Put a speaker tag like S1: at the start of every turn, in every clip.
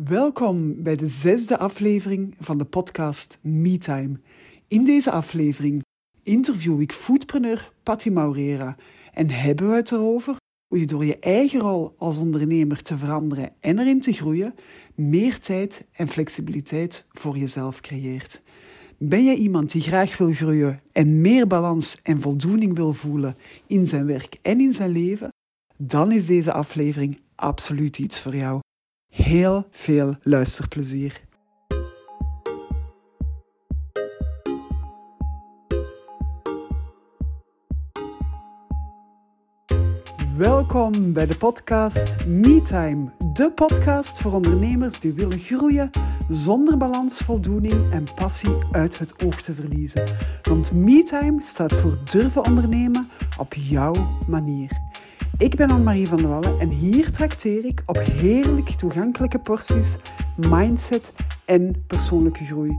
S1: Welkom bij de zesde aflevering van de podcast MeTime. In deze aflevering interview ik foodpreneur Patty Maurera en hebben we het erover hoe je door je eigen rol als ondernemer te veranderen en erin te groeien, meer tijd en flexibiliteit voor jezelf creëert. Ben jij iemand die graag wil groeien en meer balans en voldoening wil voelen in zijn werk en in zijn leven? Dan is deze aflevering absoluut iets voor jou. Heel veel luisterplezier. Welkom bij de podcast MeTime, de podcast voor ondernemers die willen groeien zonder balans, voldoening en passie uit het oog te verliezen. Want MeTime staat voor durven ondernemen op jouw manier. Ik ben Anne-Marie van der Wallen en hier trakteer ik op heerlijk toegankelijke porties mindset en persoonlijke groei.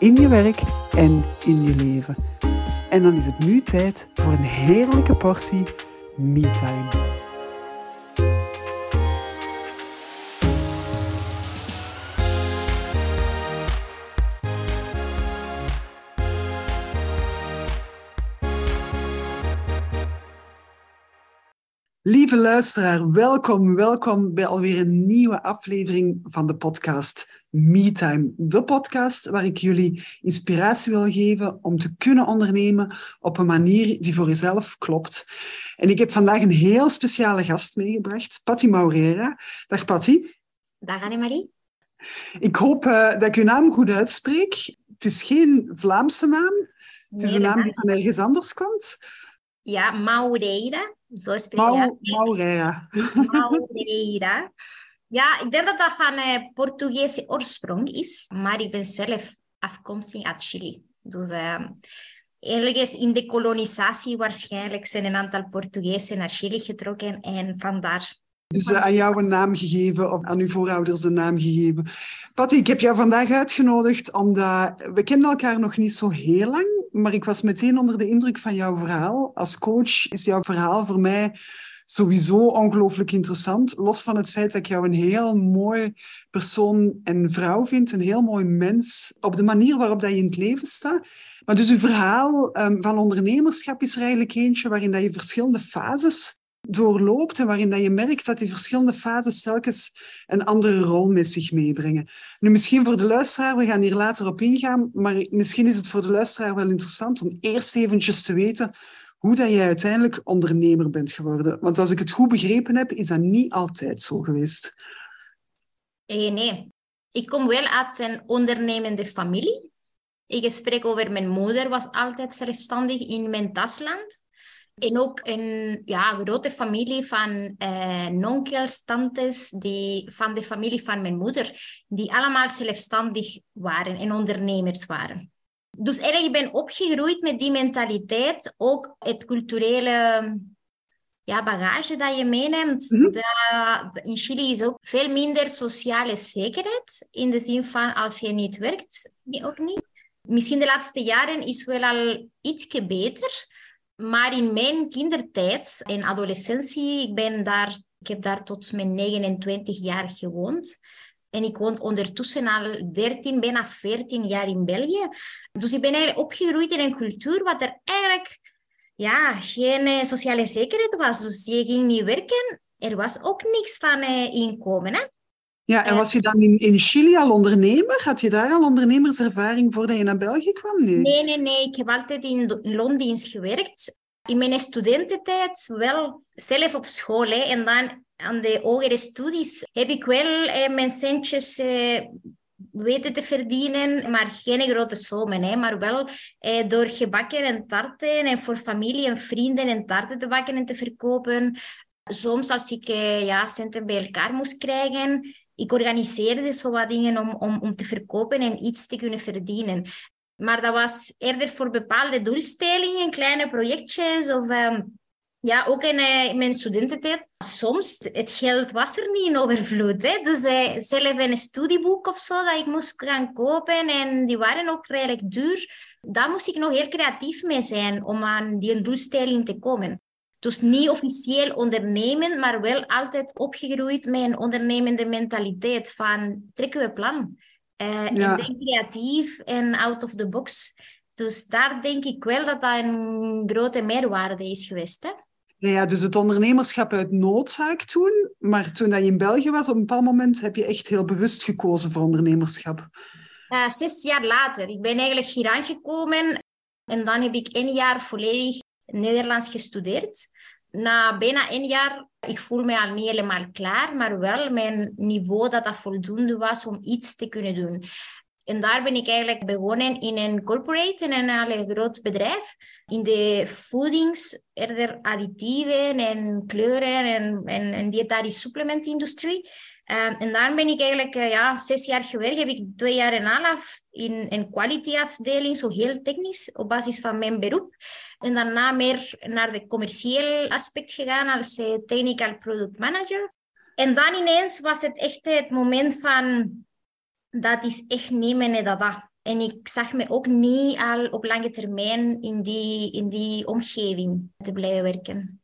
S1: In je werk en in je leven. En dan is het nu tijd voor een heerlijke portie MeTime. Lieve luisteraar, welkom, welkom bij alweer een nieuwe aflevering van de podcast MeTime. De podcast waar ik jullie inspiratie wil geven om te kunnen ondernemen op een manier die voor jezelf klopt. En ik heb vandaag een heel speciale gast meegebracht, Patty Maurera. Dag Patty.
S2: Dag Annemarie.
S1: Ik hoop uh, dat ik uw naam goed uitspreek. Het is geen Vlaamse naam. Het is een naam die van ergens anders komt.
S2: Ja, Maureira. Zo
S1: Mau, Maureira.
S2: Maureira. Ja, ik denk dat dat van uh, Portugese oorsprong is. Maar ik ben zelf afkomstig uit Chili. Dus uh, eigenlijk is in de kolonisatie waarschijnlijk zijn een aantal Portugezen naar Chili getrokken. En vandaar
S1: is uh, aan jou een naam gegeven of aan uw voorouders een naam gegeven. Patty, ik heb jou vandaag uitgenodigd omdat we kennen elkaar nog niet zo heel lang maar ik was meteen onder de indruk van jouw verhaal. Als coach is jouw verhaal voor mij sowieso ongelooflijk interessant. Los van het feit dat ik jou een heel mooi persoon en vrouw vind, een heel mooi mens, op de manier waarop dat je in het leven staat. Maar dus uw verhaal um, van ondernemerschap is er eigenlijk eentje waarin dat je verschillende fases doorloopt en waarin dat je merkt dat die verschillende fases telkens een andere rol met zich meebrengen. Nu, misschien voor de luisteraar, we gaan hier later op ingaan, maar misschien is het voor de luisteraar wel interessant om eerst eventjes te weten hoe dat jij uiteindelijk ondernemer bent geworden. Want als ik het goed begrepen heb, is dat niet altijd zo geweest.
S2: Eh, nee, ik kom wel uit een ondernemende familie. Ik spreek over mijn moeder, was altijd zelfstandig in mijn tasland. En ook een ja, grote familie van uh, nonkels, tantes die, van de familie van mijn moeder, die allemaal zelfstandig waren en ondernemers waren. Dus eigenlijk ben ik opgegroeid met die mentaliteit, ook het culturele ja, bagage dat je meeneemt. Mm dat, in Chili is ook veel minder sociale zekerheid, in de zin van als je niet werkt, ook niet. Misschien de laatste jaren is wel al ietsje beter, maar in mijn kindertijd en adolescentie, ik, ben daar, ik heb daar tot mijn 29 jaar gewoond. En ik woon ondertussen al 13, bijna 14 jaar in België. Dus ik ben eigenlijk opgegroeid in een cultuur wat er eigenlijk ja, geen eh, sociale zekerheid was. Dus je ging niet werken. Er was ook niks van uh, inkomen. Hè?
S1: Ja, en was je dan in, in Chili al ondernemer? Had je daar al ondernemerservaring voordat je naar België kwam?
S2: Nee, nee, nee. nee. Ik heb altijd in loondienst gewerkt. In mijn studententijd wel zelf op school. Hè. En dan aan de hogere studies heb ik wel eh, mijn centjes eh, weten te verdienen, maar geen grote sommen. Hè. Maar wel eh, door gebakken en tarten en voor familie en vrienden en tarten te bakken en te verkopen. Soms als ik eh, ja, centen bij elkaar moest krijgen, ik organiseerde zo wat dingen om, om, te verkopen en iets te kunnen verdienen. Maar dat was eerder voor bepaalde doelstellingen, kleine projectjes of... Ehm, ja, ook in, uh, in, mijn studententijd. Soms, het geld was er niet in overvloed. Hè? Dus uh, zelf een studieboek of zo dat ik moest gaan kopen. En die waren ook redelijk duur. Daar moest ik nog heel creatief mee zijn om aan die doelstelling te komen. Dus niet officieel ondernemen, maar wel altijd opgegroeid met een ondernemende mentaliteit van trekken we plan. Uh, ja. En denk creatief en out of the box. Dus daar denk ik wel dat dat een grote meerwaarde is geweest. Hè?
S1: Ja, dus het ondernemerschap uit noodzaak toen, maar toen dat je in België was, op een bepaald moment heb je echt heel bewust gekozen voor ondernemerschap.
S2: Uh, zes jaar later. Ik ben eigenlijk hier aangekomen en dan heb ik één jaar volledig Nederlands gestudeerd. Na bijna één jaar, ik voel me al niet helemaal klaar, maar wel mijn niveau dat dat voldoende was om iets te kunnen doen. En daar ben ik eigenlijk begonnen in een corporate, in een groot bedrijf. In de voedings, eerder additieven en kleuren en, en, en dietarische supplementindustrie. Um, en daar ben ik eigenlijk uh, ja, zes jaar gewerkt. Heb ik twee jaar en half in een quality zo heel technisch, op basis van mijn beroep. En daarna meer naar de commerciële aspect gegaan als uh, technical product manager. En dan ineens was het echt het moment van dat is echt niet mijn dada. En ik zag me ook niet al op lange termijn in die, in die omgeving te blijven werken.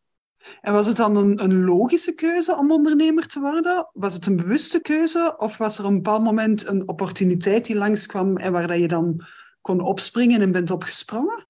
S1: En was het dan een, een logische keuze om ondernemer te worden? Was het een bewuste keuze? Of was er een bepaald moment een opportuniteit die langskwam en waar dat je dan kon opspringen en bent opgesprongen?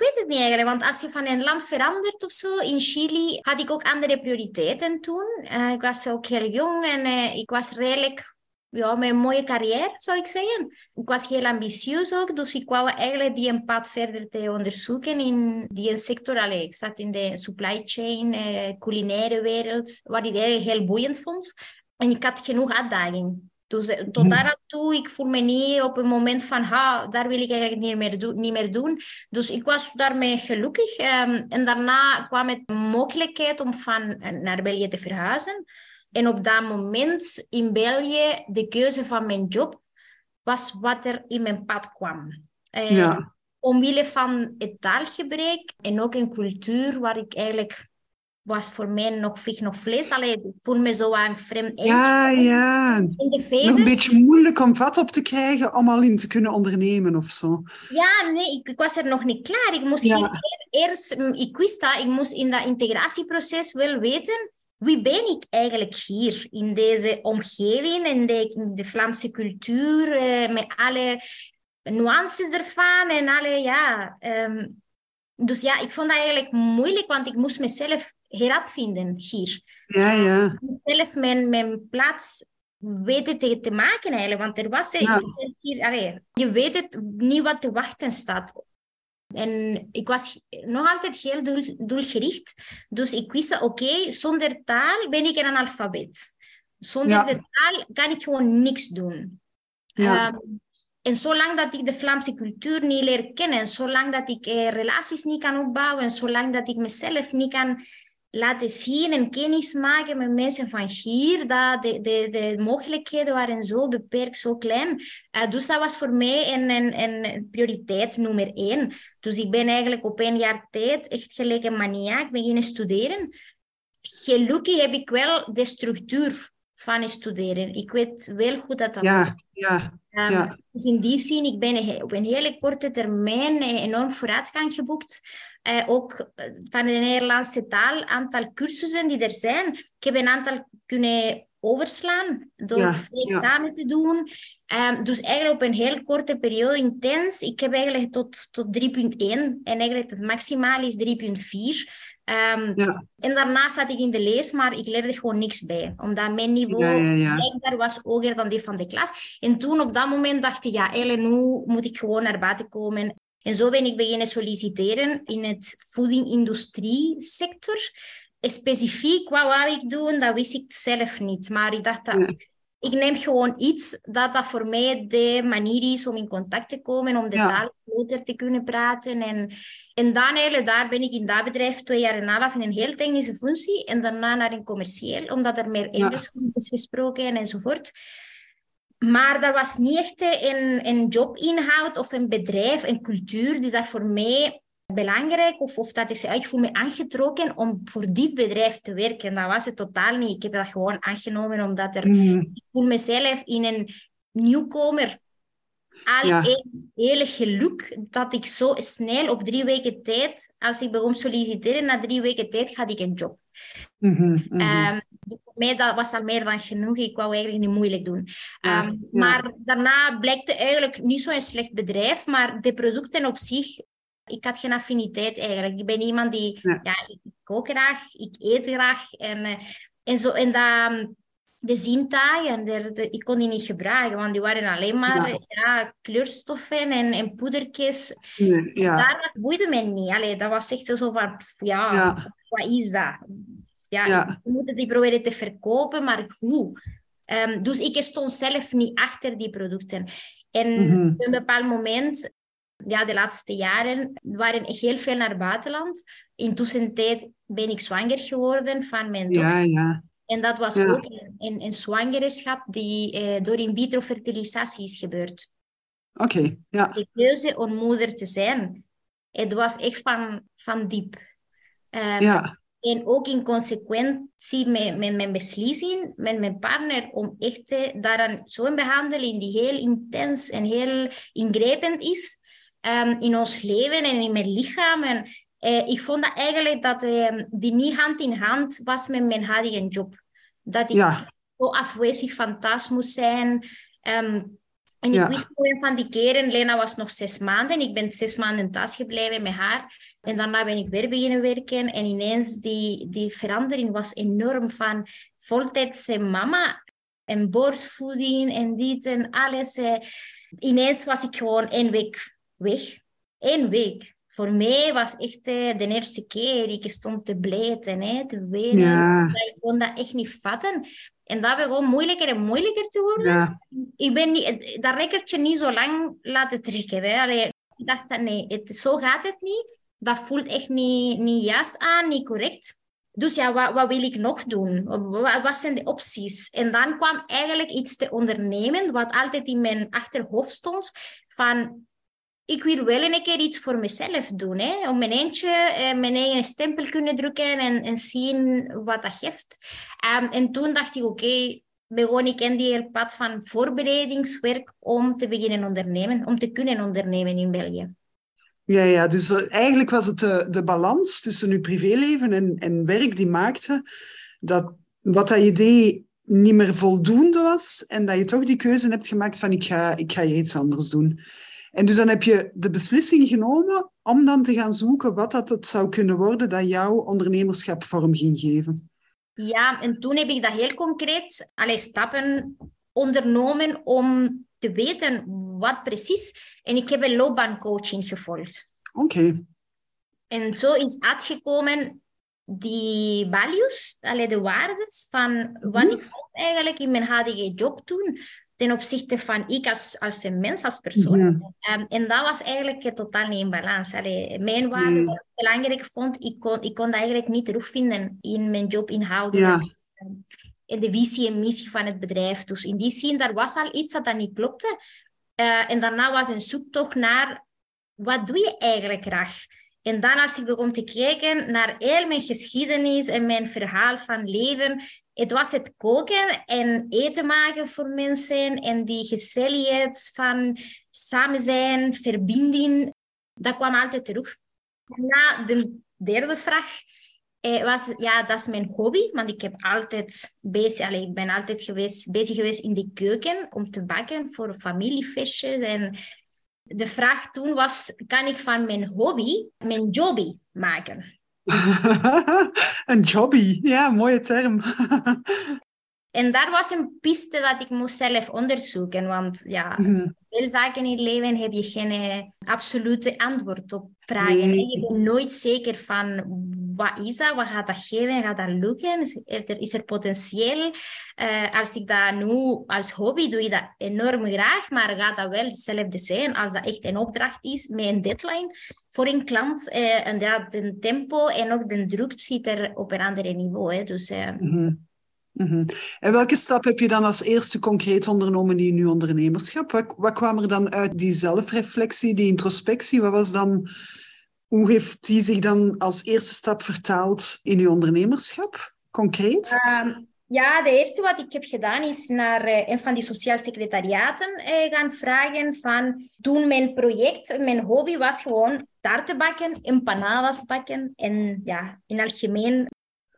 S2: Ik weet het niet eigenlijk, want als je van een land verandert of zo, in Chili had ik ook andere prioriteiten toen. Uh, ik was ook heel jong en uh, ik was redelijk ja, met een mooie carrière, zou ik zeggen. Ik was heel ambitieus ook, dus ik wou eigenlijk die een pad verder te onderzoeken in die sector. Allee, ik zat in de supply chain, eh, culinaire wereld, wat ik heel boeiend vond. En ik had genoeg uitdaging. Dus eh, tot hmm. daar toe, ik voel me niet op een moment van, ha, daar wil ik eigenlijk niet meer, do niet meer doen. Dus ik was daarmee gelukkig. Um, en daarna kwam het mogelijkheid om van eh, naar België te verhuizen. En op dat moment in België, de keuze van mijn job was wat er in mijn pad kwam. Eh, ja. Omwille van het taalgebrek en ook een cultuur waar ik eigenlijk was voor mij nog vis, nog vlees. Allee, ik voel me zo aan vreemd.
S1: Ja, ja. In de Nog een beetje moeilijk om vat op te krijgen om al in te kunnen ondernemen of zo.
S2: Ja, nee, ik, ik was er nog niet klaar. Ik moest ja. eerst, ik wist dat, ik moest in dat integratieproces wel weten wie ben ik eigenlijk hier in deze omgeving, in de, de Vlaamse cultuur, uh, met alle nuances ervan en alle, ja. Um, dus ja, ik vond dat eigenlijk moeilijk, want ik moest mezelf heruitvinden hier.
S1: Ja, ja.
S2: Ik moest zelf mijn, mijn plaats weten te, te maken eigenlijk, want er was... Ja. Hier, je weet het niet wat te wachten staat en ik was nog altijd heel doel, doelgericht. Dus ik wist, oké, zonder taal ben ik een analfabet. Zonder de taal kan ik gewoon niks doen. Ja. Um, en zolang dat ik de Vlaamse cultuur niet leer kennen, zolang dat ik eh, relaties niet kan opbouwen, zolang dat ik mezelf niet kan laten zien en kennis maken met mensen van hier. Dat de, de, de mogelijkheden waren zo beperkt, zo klein. Uh, dus dat was voor mij een, een, een prioriteit nummer één. Dus ik ben eigenlijk op één jaar tijd echt gelijk een maniac beginnen studeren. Gelukkig heb ik wel de structuur van studeren. Ik weet wel goed dat dat
S1: ja, Ja,
S2: um,
S1: ja.
S2: Dus in die zin, ik ben op een hele korte termijn enorm vooruitgang geboekt. Uh, ook eh, van de Nederlandse taal, aantal cursussen die er zijn. Ik heb een aantal kunnen overslaan door ja, examen te doen. Um, dus eigenlijk op een heel korte periode intens. Ik heb eigenlijk tot, tot 3.1 en eigenlijk het maximaal is 3.4. Um, ja. En daarna zat ik in de lees, maar ik leerde gewoon niks bij. Omdat mijn niveau ja, was hoger dan die van de klas. En toen op dat moment dacht ik, ja, Ellen, nu moet ik gewoon naar buiten komen. En zo ben ik beginnen solliciteren in het voedingindustrie sector. Specifiek wat wou ik doen, dat wist ik zelf niet. Maar ik dacht dat ik neem gewoon iets dat, dat voor mij de manier is om in contact te komen, om de
S1: Ja.
S2: taal groter te kunnen praten. En, en dan eigenlijk, daar ben ik in dat bedrijf twee jaar en een half in een heel technische functie en daarna naar een commercieel, omdat er meer
S1: Ja.
S2: Engels is gesproken enzovoort. Maar dat was niet echt een, een jobinhoud of een bedrijf, een cultuur die daar voor mij belangrijk of, of dat is, ja, ik voel me aangetrokken om voor dit bedrijf te werken. Dat was het totaal niet. Ik heb dat gewoon aangenomen omdat er,
S1: Mhm.
S2: ik voel mezelf in een nieuwkomer al
S1: Ja.
S2: een hele geluk dat ik zo snel op drie weken tijd, als ik begon solliciteren, na drie weken tijd had ik een job.
S1: Mhm, mhm.
S2: Ehm, dus voor mij dat was al meer dan genoeg. Ik wou eigenlijk niet moeilijk doen.
S1: Ja,
S2: Ehm,
S1: ja.
S2: Maar daarna bleek het eigenlijk niet zo'n slecht bedrijf, maar de producten op zich, ik had geen affiniteit eigenlijk. Ik ben iemand die,
S1: Ja.
S2: ja, ik kook graag, ik eet graag en, eh, en zo. En dat, de zintuigen, de, de- ik kon die niet gebruiken, want die waren alleen maar
S1: Ja.
S2: ja. kleurstoffen en, en poedertjes.
S1: Nee, ja.
S2: Daar boeide mij niet. Allee, dat was echt zo van, ja,
S1: Ja.
S2: wat is dat? Ja,
S1: Ja.
S2: ik moet die proberen te verkopen, maar hoe? Ehm, dus ik stond zelf niet achter die producten. En
S1: Mhm.
S2: op een bepaald moment, ja, de laatste jaren, waren ik heel veel naar het buitenland. Intussen tijd ben ik zwanger geworden van mijn dochter.
S1: Ja, ja.
S2: En dat was
S1: Ja.
S2: ook een, een, een zwangerschap die eh, door in vitro fertilisatie is gebeurd
S1: Oké, ja.
S2: de keuze om moeder te zijn. Het was echt van, van diep. Ehm,
S1: Ja,
S2: En ook in consequentie met, met mijn beslissing met mijn partner om echt te, daaraan zo'n behandeling die heel intens en heel ingrijpend is ehm, in ons leven en in mijn lichaam. En, eh, ik vond dat eigenlijk dat ehm, die niet hand in hand was met mijn huidige job. Dat ik
S1: ja.
S2: zo afwezig van thuis moest zijn. Ehm, en
S1: Ja.
S2: ik wist gewoon van die keren, Lena was nog zes maanden. Ik ben zes maanden thuis gebleven met haar. En daarna ben ik weer beginnen werken. En ineens die, die verandering was enorm van voltijdse mama en borstvoeding en dit en alles. eh. Ineens was ik gewoon één week weg. Eén week. Voor mij was echt eh, de eerste keer. Ik stond te blijten, hè, te wenen.
S1: Ja.
S2: Ik kon dat echt niet vatten. En dat begon moeilijker en moeilijker te worden.
S1: Ja,
S2: Ik ben niet, dat rekkertje niet zo lang laten trekken. Hè. Allee, ik dacht, dat, nee, het, zo gaat het niet. Dat voelt echt niet, niet juist aan, niet correct. Dus ja, wat, wat wil ik nog doen? Wat, wat zijn de opties? En dan kwam eigenlijk iets te ondernemen, wat altijd in mijn achterhoofd stond, van ik wil wel een keer iets voor mezelf doen. Hè? Om mijn eentje eh, mijn eigen stempel kunnen drukken en, en zien wat dat geeft. Ehm, en toen dacht ik, oké, begon ik in die pad van voorbereidingswerk om te beginnen ondernemen, om te kunnen ondernemen in België.
S1: ja, ja. Dus eh, eigenlijk was het de, de balans tussen je privéleven en, en werk die maakte dat wat dat je deed niet meer voldoende was en dat je toch die keuze hebt gemaakt van ik ga, ik ga iets anders doen. En dus dan heb je de beslissing genomen om dan te gaan zoeken wat dat het zou kunnen worden dat jouw ondernemerschap vorm ging geven.
S2: Ja, en toen heb ik dat heel concreet, alle stappen ondernomen om te weten wat precies. En ik heb een loopbaancoaching gevolgd.
S1: Oké.
S2: En zo is uitgekomen die values, alle de waarden van wat
S1: Mhm.
S2: ik vond eigenlijk in mijn huidige job toen, ten opzichte van ik als, als een mens, als persoon. Ehm, en dat was eigenlijk totaal niet in balans. Allee, mijn waarden,
S1: Nee.
S2: wat ik belangrijk vond, ik kon, ik kon dat eigenlijk niet terugvinden in mijn job inhoudelijk.
S1: Ja.
S2: In de visie en missie van het bedrijf. Dus in die zin, daar was al iets dat, dat niet klopte. Eh, en daarna was een zoektocht naar, wat doe je eigenlijk graag? En dan als ik begon te kijken naar heel mijn geschiedenis en mijn verhaal van leven, het was het koken en eten maken voor mensen en die gezelligheid van samen zijn, verbinding, dat kwam altijd terug. Na de derde vraag eh, was, ja, dat is mijn hobby, want ik heb altijd bezig, allee, ik ben altijd geweest, bezig geweest in de keuken om te bakken voor familiefeestjes en de vraag toen was, kan ik van mijn hobby mijn jobby maken?
S1: een jobby, ja, mooie term.
S2: En daar was een piste dat ik moest zelf onderzoeken, want ja, mm veel zaken in het leven heb je geen eh, absolute antwoord op vragen. Nee. Je bent nooit zeker van wat is dat, wat gaat dat geven, gaat dat lukken, is er potentieel. Uh, als ik dat nu als hobby doe, je dat enorm graag, maar gaat dat wel hetzelfde zijn als dat echt een opdracht is met een deadline voor een klant. Uh, en ja, de tempo en ook de druk zit er op een ander niveau. Hè. Dus, uh, Mm
S1: En welke stap heb je dan als eerste concreet ondernomen in je ondernemerschap? Wat, kwam er dan uit die zelfreflectie, die introspectie? Wat was dan, hoe heeft die zich dan als eerste stap vertaald in je ondernemerschap, concreet?
S2: Um, ja, de eerste wat ik heb gedaan is naar uh, een van die sociaal secretariaten uh, gaan vragen van toen mijn project, mijn hobby was gewoon taarten bakken, empanadas bakken en ja, in algemeen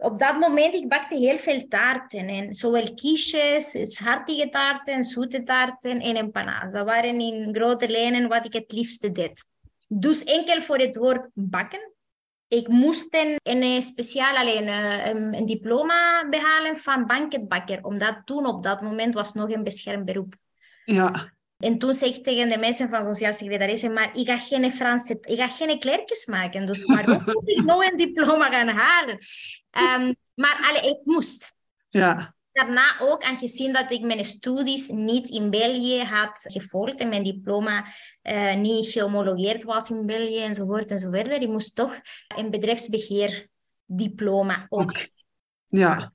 S2: op dat moment, ik bakte heel veel taarten. En zowel kiesjes, hartige taarten, zoete taarten en empanadas. Dat waren in grote lijnen wat ik het liefste deed. Dus enkel voor het woord bakken. Ik moest een, een speciaal alleen een, een diploma behalen van banketbakker. Omdat toen op dat moment was nog een beschermd beroep.
S1: Ja.
S2: En toen zei ik tegen de mensen van sociaal secretaresse, maar ik ga geen Franse, ik ga geen klerkjes maken. Dus waarom moet ik nog een diploma gaan halen? Um, maar alle, ik moest.
S1: Ja.
S2: Daarna ook, aangezien dat ik mijn studies niet in België had gevolgd en mijn diploma uh, niet gehomologeerd was in België enzovoort enzovoort, ik moest toch een bedrijfsbeheerdiploma ook.
S1: Ja.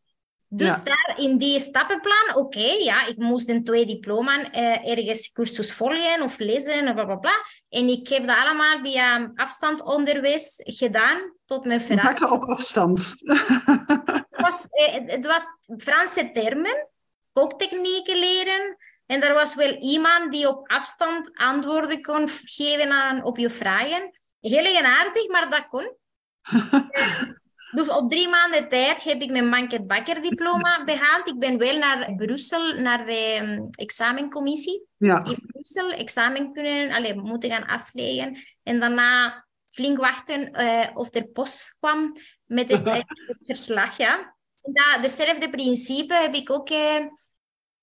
S2: Dus daar in die stappenplan, oké, ja, ik moest een twee diploma uh, ergens cursus volgen of lezen, bla, bla, bla. En ik heb dat allemaal via afstandonderwijs gedaan, tot mijn verrassing.
S1: op afstand.
S2: het, was, uh, het was Franse termen, kooktechnieken leren. En er was wel iemand die op afstand antwoorden kon geven aan, op je vragen. Heel eigenaardig, maar dat kon. Dus op drie maanden tijd heb ik mijn banket bakker diploma behaald. Ik ben wel naar Brussel, naar de um, examencommissie.
S1: Ja.
S2: In Brussel examen kunnen, allez, moeten gaan afleggen. En daarna flink wachten uh, of er post kwam met het, het verslag. Ja. Dat, dezelfde principe heb ik ook uh,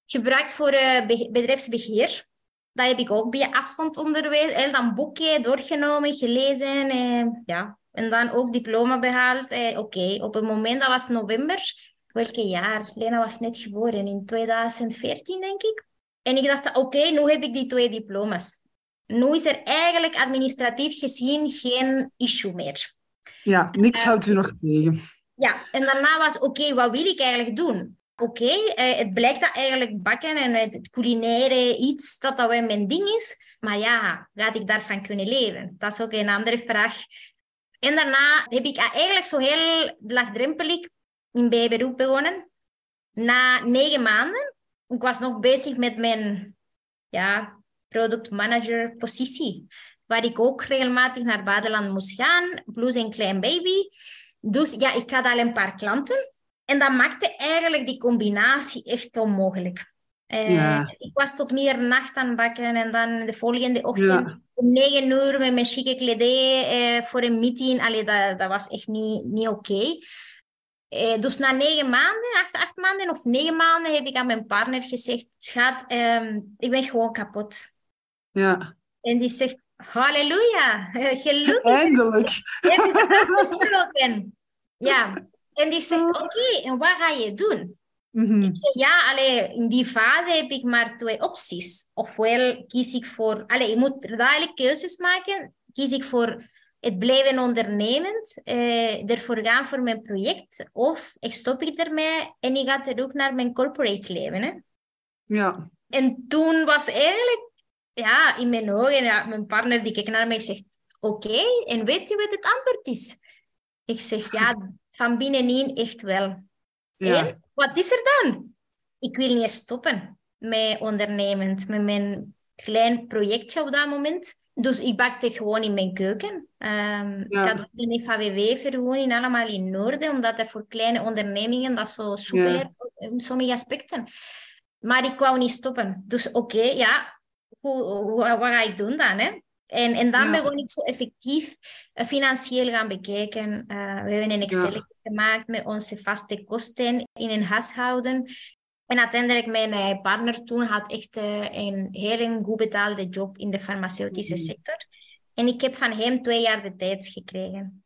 S2: gebruikt voor uh, bedrijfsbeheer. Dat heb ik ook bij afstand onderwezen. Dan boeken doorgenomen, gelezen. ja, en dan ook diploma behaald. Eh, Oké, op het moment, dat was november. Welke jaar? Lena was net geboren, in 2014 denk ik. En ik dacht, oké, nu heb ik die twee diploma's. Nu is er eigenlijk administratief gezien geen issue meer.
S1: Ja, niks uh, houdt u nog tegen.
S2: Ja, en daarna was, oké, wat wil ik eigenlijk doen? Oké, uh, het blijkt dat eigenlijk bakken en het culinaire iets, dat dat wel mijn ding is. Maar ja, ga ik daarvan kunnen leven? Dat is ook een andere vraag en daarna heb ik eigenlijk zo heel laagdrempelig in bijberoep begonnen. Na negen maanden, ik was nog bezig met mijn ja, product manager positie, waar ik ook regelmatig naar het moest gaan, plus een klein baby. Dus ja, ik had al een paar klanten. En dat maakte eigenlijk die combinatie echt onmogelijk. Uh, Ik was tot middernacht aan het bakken en dan de volgende ochtend om negen uur met mijn chique kledij uh, voor een meeting. Allee, dat, dat was echt niet, niet oké. Okay. Uh, dus na negen maanden, acht, acht maanden of negen maanden, heb ik aan mijn partner gezegd: Schat, um, ik ben gewoon kapot.
S1: Ja.
S2: En die zegt: Halleluja, gelukkig.
S1: Eindelijk.
S2: ja. En die zegt: Oké, okay, en wat ga je doen?
S1: Mm-hmm.
S2: Ik zeg ja, allee, in die fase heb ik maar twee opties. Ofwel kies ik voor, allee, je moet duidelijk keuzes maken. Kies ik voor het blijven ondernemend, eh, ervoor gaan voor mijn project, of ik stop ik ermee en ik ga terug naar mijn corporate leven. Hè?
S1: Ja.
S2: En toen was eigenlijk, ja, in mijn ogen, ja, mijn partner die keek naar mij en zegt, oké, en weet je wat het antwoord is? Ik zeg, ja, van binnenin echt wel.
S1: Ja.
S2: En wat is er dan? Ik wil niet stoppen met ondernemend, met mijn klein projectje op dat moment. Dus ik bakte gewoon in mijn keuken. Um, ja. Ik had een FAWW-vergoeding, allemaal in Noorden, omdat er voor kleine ondernemingen dat zo soepeler ja. in sommige aspecten. Maar ik wou niet stoppen. Dus oké, okay, ja, hoe, hoe, wat ga ik doen dan? Hè? En, en dan ja. begon ik zo effectief uh, financieel gaan bekijken. Uh, we hebben een Excel ja. gemaakt met onze vaste kosten in een huishouden. En uiteindelijk, mijn eh, partner toen had echt een heel goed betaalde job in de farmaceutische mm-hmm. sector. En ik heb van hem twee jaar de tijd gekregen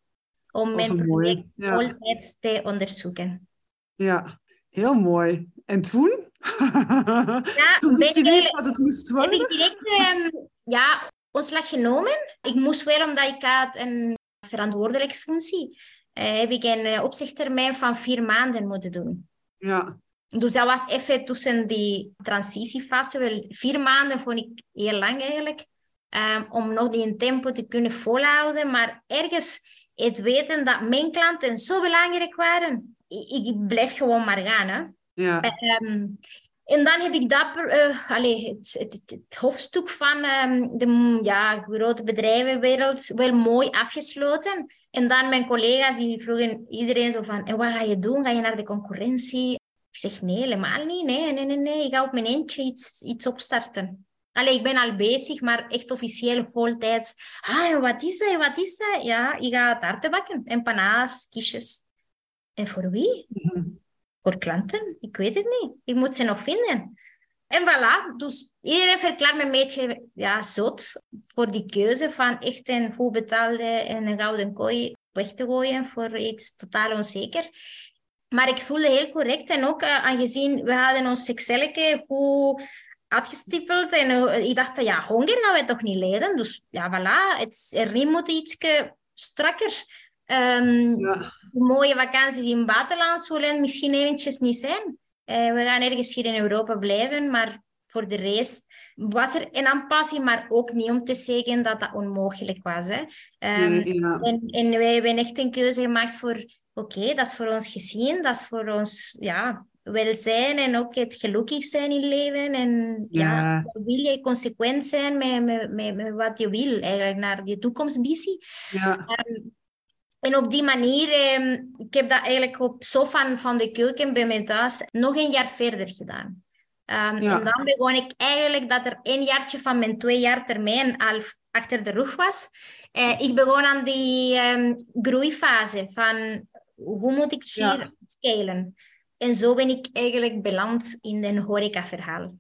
S2: om mijn project ja. altijd te onderzoeken.
S1: Ja, heel mooi. En toen?
S2: Ja,
S1: toen wist je niet wat het moest worden?
S2: Ik direct um, ja, ontslag genomen. Ik moest wel, omdat ik had een verantwoordelijke functie, uh, heb ik een opzichttermijn van vier maanden moeten doen.
S1: Ja.
S2: Dus dat was even tussen die transitiefase. Wel, vier maanden vond ik heel lang eigenlijk. Um, om nog die tempo te kunnen volhouden. Maar ergens het weten dat mijn klanten zo belangrijk waren. Ik, ik blijf gewoon maar gaan. Hè.
S1: Ja.
S2: Um, en dan heb ik dat, uh, allez, het, het, het, hoofdstuk van um, de ja, grote bedrijvenwereld wel mooi afgesloten. En dan mijn collega's die vroegen iedereen zo van, en wat ga je doen? Ga je naar de concurrentie? Ik zeg, nee, helemaal niet. Nee, nee, nee, nee. Ik ga op mijn eentje iets, iets opstarten. Allee, ik ben al bezig, maar echt officieel voltijds. Ah, wat is dat? Wat is dat? Ja, ik ga taarten bakken. Empanadas, kistjes. En voor wie? Mhm. Voor klanten? Ik weet het niet. Ik moet ze nog vinden. En voilà, dus iedereen verklaart me een beetje ja, zot voor die keuze van echt een goed betaalde en een gouden kooi weg te gooien voor iets totaal onzeker. Maar ik voelde heel correct en ook uh, aangezien we hadden ons Excelke goed uitgestippeld en uh, ik dacht, ja, honger gaan we toch niet leden. Dus ja, voilà, het, er moet iets strakker. Um, ja. Mooie vakanties in het buitenland zullen misschien eventjes niet zijn. Uh, we gaan ergens hier in Europa blijven, maar voor de rest was er een aanpassing, maar ook niet om te zeggen dat dat onmogelijk was. Hè. Um, ja. en, en wij hebben echt een keuze gemaakt voor oké, dat is voor ons gezien, dat is voor ons ja, welzijn en ook het gelukkig zijn in leven. En ja, wil je consequent zijn met, met, met, met, wat je wil, eigenlijk naar je toekomstvisie.
S1: Ja. Um,
S2: en op die manier, um, ik heb dat eigenlijk op zo van, de keuken bij mijn thuis nog een jaar verder gedaan. Um, ja. En dan begon ik eigenlijk dat er een jaartje van mijn twee jaar termijn al achter de rug was. Uh, ik begon aan die um, groeifase van hoe moet ik hier ja. scalen? En zo ben ik eigenlijk beland in een horeca-verhaal.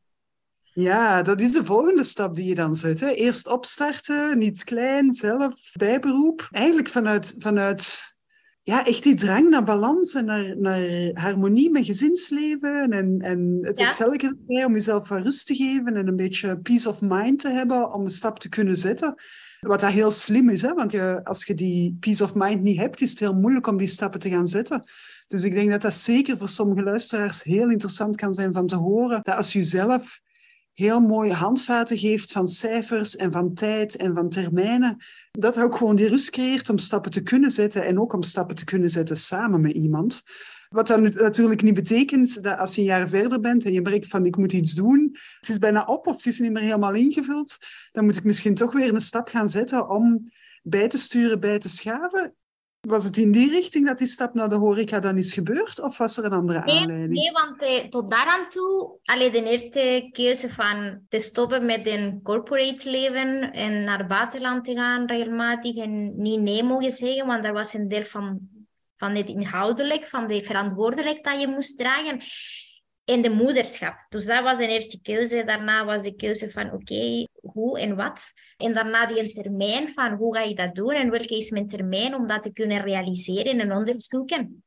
S1: Ja, dat is de volgende stap die je dan zet. Hè? Eerst opstarten, niets klein, zelf, bijberoep. Eigenlijk vanuit, vanuit ja, echt die drang naar balans en naar, naar harmonie met gezinsleven. En, en het ja. erbij om jezelf wat rust te geven en een beetje peace of mind te hebben om een stap te kunnen zetten. Wat dat heel slim is, hè? want je, als je die peace of mind niet hebt, is het heel moeilijk om die stappen te gaan zetten. Dus ik denk dat dat zeker voor sommige luisteraars heel interessant kan zijn van te horen. Dat als je zelf heel mooie handvaten geeft van cijfers en van tijd en van termijnen, dat ook gewoon die rust creëert om stappen te kunnen zetten en ook om stappen te kunnen zetten samen met iemand. Wat dan natuurlijk niet betekent dat als je een jaar verder bent en je merkt van ik moet iets doen, het is bijna op of het is niet meer helemaal ingevuld, dan moet ik misschien toch weer een stap gaan zetten om bij te sturen, bij te schaven. Was het in die richting dat die stap naar de horeca dan is gebeurd? Of was er een andere
S2: nee,
S1: aanleiding?
S2: Nee, want eh, tot daaraan toe, alleen de eerste keuze van te stoppen met een corporate leven en naar het buitenland te gaan regelmatig en niet nee mogen zeggen, want dat was een deel van van het inhoudelijk, van de verantwoordelijkheid dat je moest dragen. En de moederschap. Dus dat was een eerste keuze. Daarna was de keuze van oké, hoe en wat. En daarna die termijn van hoe ga je dat doen en welke is mijn termijn om dat te kunnen realiseren en onderzoeken.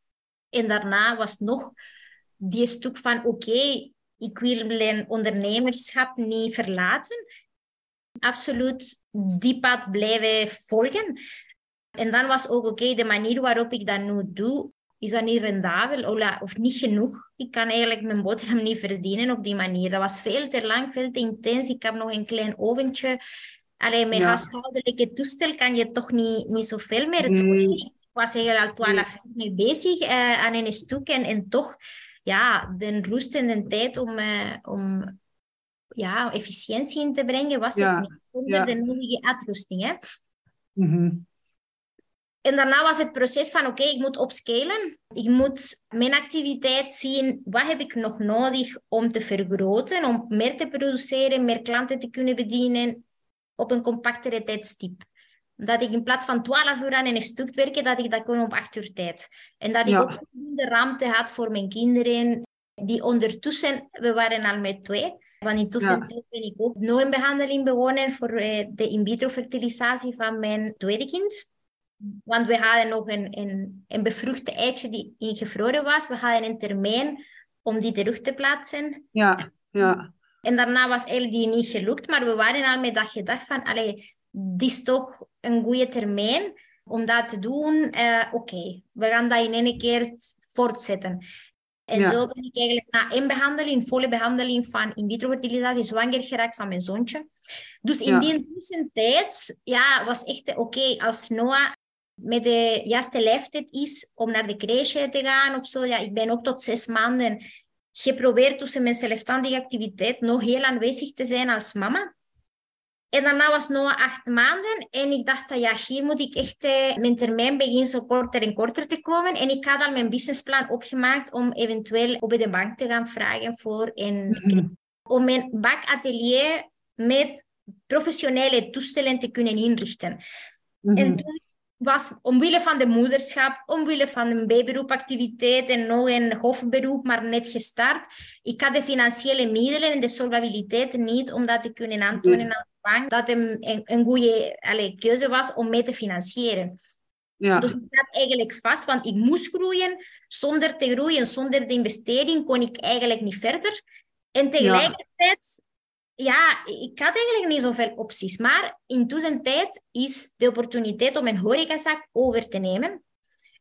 S2: En daarna was nog die stuk van oké, ik wil mijn ondernemerschap niet verlaten. Absoluut die pad blijven volgen. En dan was ook, oké, de manier waarop ik dat nu doe, is dat niet rendabel of niet genoeg. Ik kan eigenlijk mijn boterham niet verdienen op die manier. Dat was veel te lang, veel te intens. Ik heb nog een klein oventje. Alleen met ja. huishoudelijke toestel kan je toch niet, niet zoveel meer doen. Ik was eigenlijk al twaalf jaar mee bezig uh, aan een stuk. En, en toch, ja, de rust en de tijd om, uh, om ja, efficiëntie in te brengen, was ja. het niet. Zonder de nodige uitrusting. Hè?
S1: Mm -hmm.
S2: En daarna was het proces van, oké, ik moet opscalen. Ik moet mijn activiteit zien, wat heb ik nog nodig om te vergroten, om meer te produceren, meer klanten te kunnen bedienen op een compactere tijdstip. Dat ik in plaats van 12 uur aan een stuk werken, dat ik dat kon op 8 uur tijd. En dat ik ook voldoende ruimte had voor mijn kinderen die ondertussen, we waren al met twee. Want intussen ja. ben ik ook nog een behandeling begonnen voor eh, de in vitro fertilisatie van mijn tweede kind. Want we hadden nog een, een, een bevruchte eitje die ingevroren was. We hadden een termijn om die terug te plaatsen.
S1: Ja, ja.
S2: En daarna was eigenlijk die niet gelukt, maar we waren al met dat gedacht van, allee, dit is toch een goede termijn om dat te doen. Uh, Oké, we gaan dat in één keer voortzetten. En zo ben ik eigenlijk na één behandeling, volle behandeling van in vitro fertilisatie, zwanger geraakt van mijn zoontje. Dus in die tussentijd ja, was echt oké, als Noah met de juiste leeftijd is om naar de crèche te gaan of zo. Ja, ik ben ook tot zes maanden geprobeerd tussen mijn zelfstandige activiteit nog heel aanwezig te zijn als mama. En daarna was Noah acht maanden en ik dacht, dat, ja, hier moet ik echt eh, mijn termijn beginnen zo korter en korter te komen. En ik had al mijn businessplan opgemaakt om eventueel op de bank te gaan vragen voor een, om mijn bakatelier met professionele toestellen te kunnen inrichten. En toen was omwille van de moederschap, omwille van een bijberoepactiviteit en nog een hoofdberoep, maar net gestart. Ik had de financiële middelen en de solvabiliteit niet om dat te kunnen aantonen aan de bank, dat een, een, een goede allez, keuze was om mee te financieren. Ja. Dus ik zat eigenlijk vast, want ik moest groeien. Zonder te groeien, zonder de investering, kon ik eigenlijk niet verder. En tegelijkertijd ja, ik had eigenlijk niet zoveel opties. Maar in tussentijd is de opportuniteit om een horecazaak over te nemen.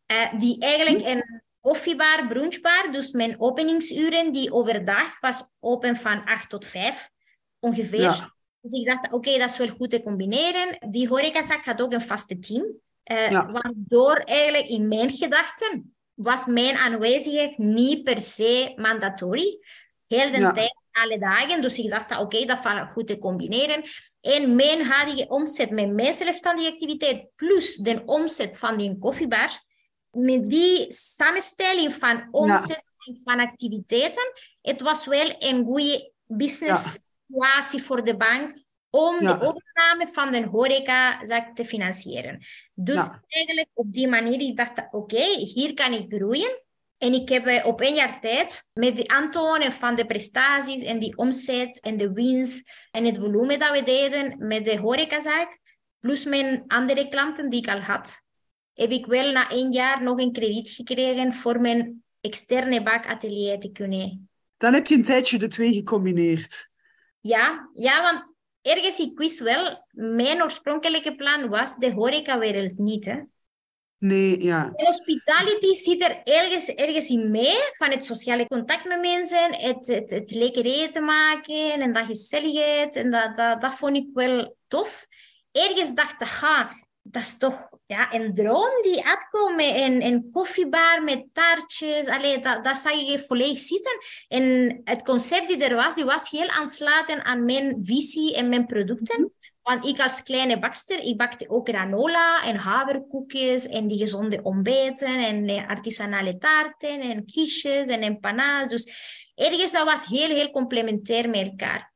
S2: Uh, die eigenlijk een koffiebar, brunchbar, dus mijn openingsuren, die overdag was open van 8 tot 5 ongeveer. Dus ik dacht, oké, dat is wel goed te combineren. Die horecazaak had ook een vaste team. Uh, Waardoor eigenlijk in mijn gedachten was mijn aanwezigheid niet per se mandatory. Heel de tijd alle dagen. Dus ik dacht, oké, dat valt goed te combineren. En mijn huidige omzet met mijn zelfstandige activiteit plus de omzet van die koffiebar, met die samenstelling van omzet en van activiteiten, het was wel een goede business situatie voor de bank om de overname van de horecazaak te financieren. Dus eigenlijk op die manier, ik dacht, oké, hier kan ik groeien. En ik heb eh, op een jaar tijd met de aantonen van de prestaties en die omzet en de winst en het volume dat we deden met de horecazaak, plus mijn andere klanten die ik al had, heb ik wel na één jaar nog een krediet gekregen voor mijn externe bakatelier te kunnen.
S1: Dan heb je een tijdje de twee gecombineerd.
S2: Ja, ja want ergens ik wist wel, mijn oorspronkelijke plan was de horecawereld niet. Hè.
S1: Nee, ja.
S2: En hospitality zit er ergens, ergens in mee, van het sociale contact met mensen, het, het, het lekker eten maken en dat gezelligheid. En dat, dat, dat vond ik wel tof. Ergens dacht ik, dat is toch ja, een droom die uitkomt een, een koffiebar met taartjes. Allee, dat, dat zag je volledig zitten. En het concept die er was, die was heel aansluitend aan mijn visie en mijn producten. Want ik als kleine bakster, ik bakte ook granola en haverkoekjes en die gezonde ontbijten en artisanale taarten en quiches en empanadas. Dus ergens dat was heel, heel complementair met elkaar.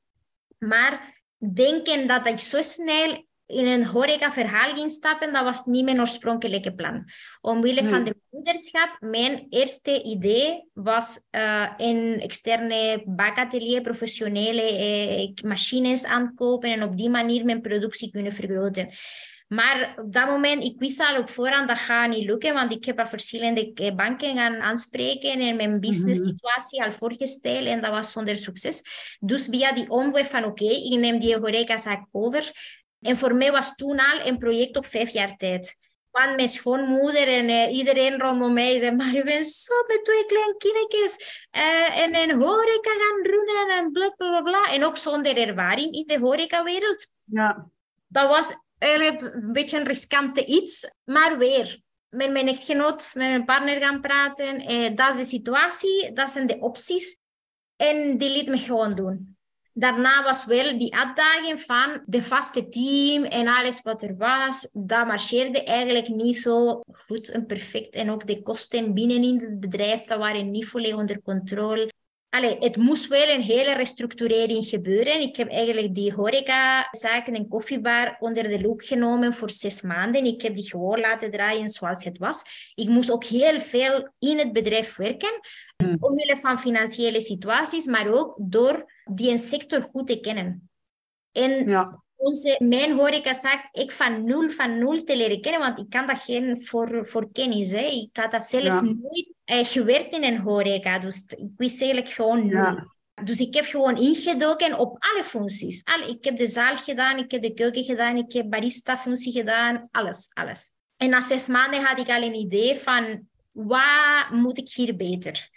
S2: Maar denken dat ik zo snel in een horeca-verhaal ging stappen, dat was niet mijn oorspronkelijke plan. Omwille van de moederschap, mijn eerste idee was uh, een externe bakatelier, professionele eh, machines aankopen en op die manier mijn productie kunnen vergroten. Maar op dat moment, ik wist al op voorhand, dat gaat niet lukken, want ik heb al verschillende eh, banken gaan aanspreken en mijn business mhm. situatie al voorgesteld en dat was zonder succes. Dus via die omweg van oké, ik neem die horecazaak over, en voor mij was toen al een project op vijf jaar tijd. Want mijn schoonmoeder en uh, iedereen rondom mij zei, maar je bent zo met twee kleine kindjes uh, en een horeca gaan runnen en bla bla bla. En ook zonder ervaring in de horecawereld.
S1: Ja.
S2: Dat was eigenlijk een beetje een riskante iets, maar weer met mijn echtgenoot, met mijn partner gaan praten. Uh, dat is de situatie, dat zijn de opties. En die liet me gewoon doen. Daarna was wel die uitdaging van de vaste team en alles wat er was. Dat marcheerde eigenlijk niet zo goed en perfect. En ook de kosten binnenin het bedrijf, dat waren niet volledig onder controle. Allee, het moest wel een hele restructurering gebeuren. Ik heb eigenlijk die horecazaken en koffiebar onder de loep genomen voor zes maanden. Ik heb die gewoon laten draaien zoals het was. Ik moest ook heel veel in het bedrijf werken, mm. omwille van financiële situaties, maar ook door die sector goed te kennen. En ja onze, mijn horecazaak ik van nul, van nul te leren kennen, want ik kan dat geen voor, voor kennis. Hè. Ik had dat zelf nooit eh, gewerkt in een horeca, dus ik wist eigenlijk gewoon nul. Dus ik heb gewoon ingedoken op alle functies. Alle, ik heb de zaal gedaan, ik heb de keuken gedaan, ik heb barista-functie gedaan, alles, alles. En na zes maanden had ik al een idee van, wat moet ik hier beter?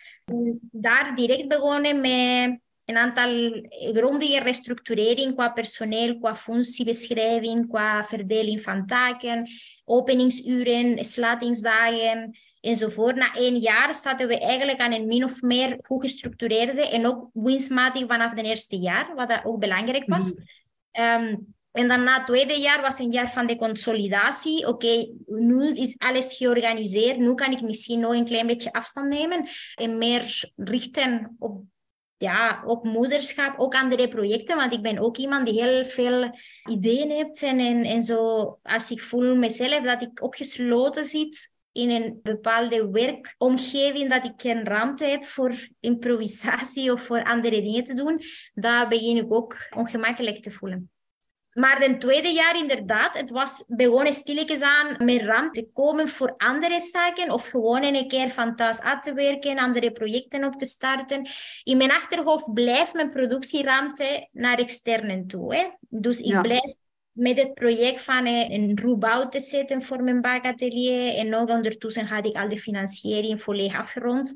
S2: Daar direct begonnen met een aantal grondige restructurering qua personeel, qua functiebeschrijving, qua verdeling van taken, openingsuren, slatingsdagen enzovoort. Na één jaar zaten we eigenlijk aan een min of meer goed gestructureerde en ook winstmatig vanaf het eerste jaar, wat dat ook belangrijk was. Mm. en dan na het tweede jaar was een jaar van de consolidatie. Oké, nu is alles georganiseerd. Nu kan ik misschien nog een klein beetje afstand nemen en meer richten op ja, ook moederschap, ook andere projecten. Want ik ben ook iemand die heel veel ideeën heeft. En, en, en zo, als ik voel mezelf dat ik opgesloten zit in een bepaalde werkomgeving, dat ik geen ruimte heb voor improvisatie of voor andere dingen te doen, dan begin ik ook ongemakkelijk te voelen. Maar het tweede jaar inderdaad, het was begonnen stilletjes aan met ramp te komen voor andere zaken of gewoon een keer van thuis uit te werken, andere projecten op te starten. In mijn achterhoofd blijft mijn productieruimte naar externen toe. Hè? Dus ik blijf met het project van een roebouw te zetten voor mijn bakatelier en nog ondertussen had ik al de financiering volledig afgerond.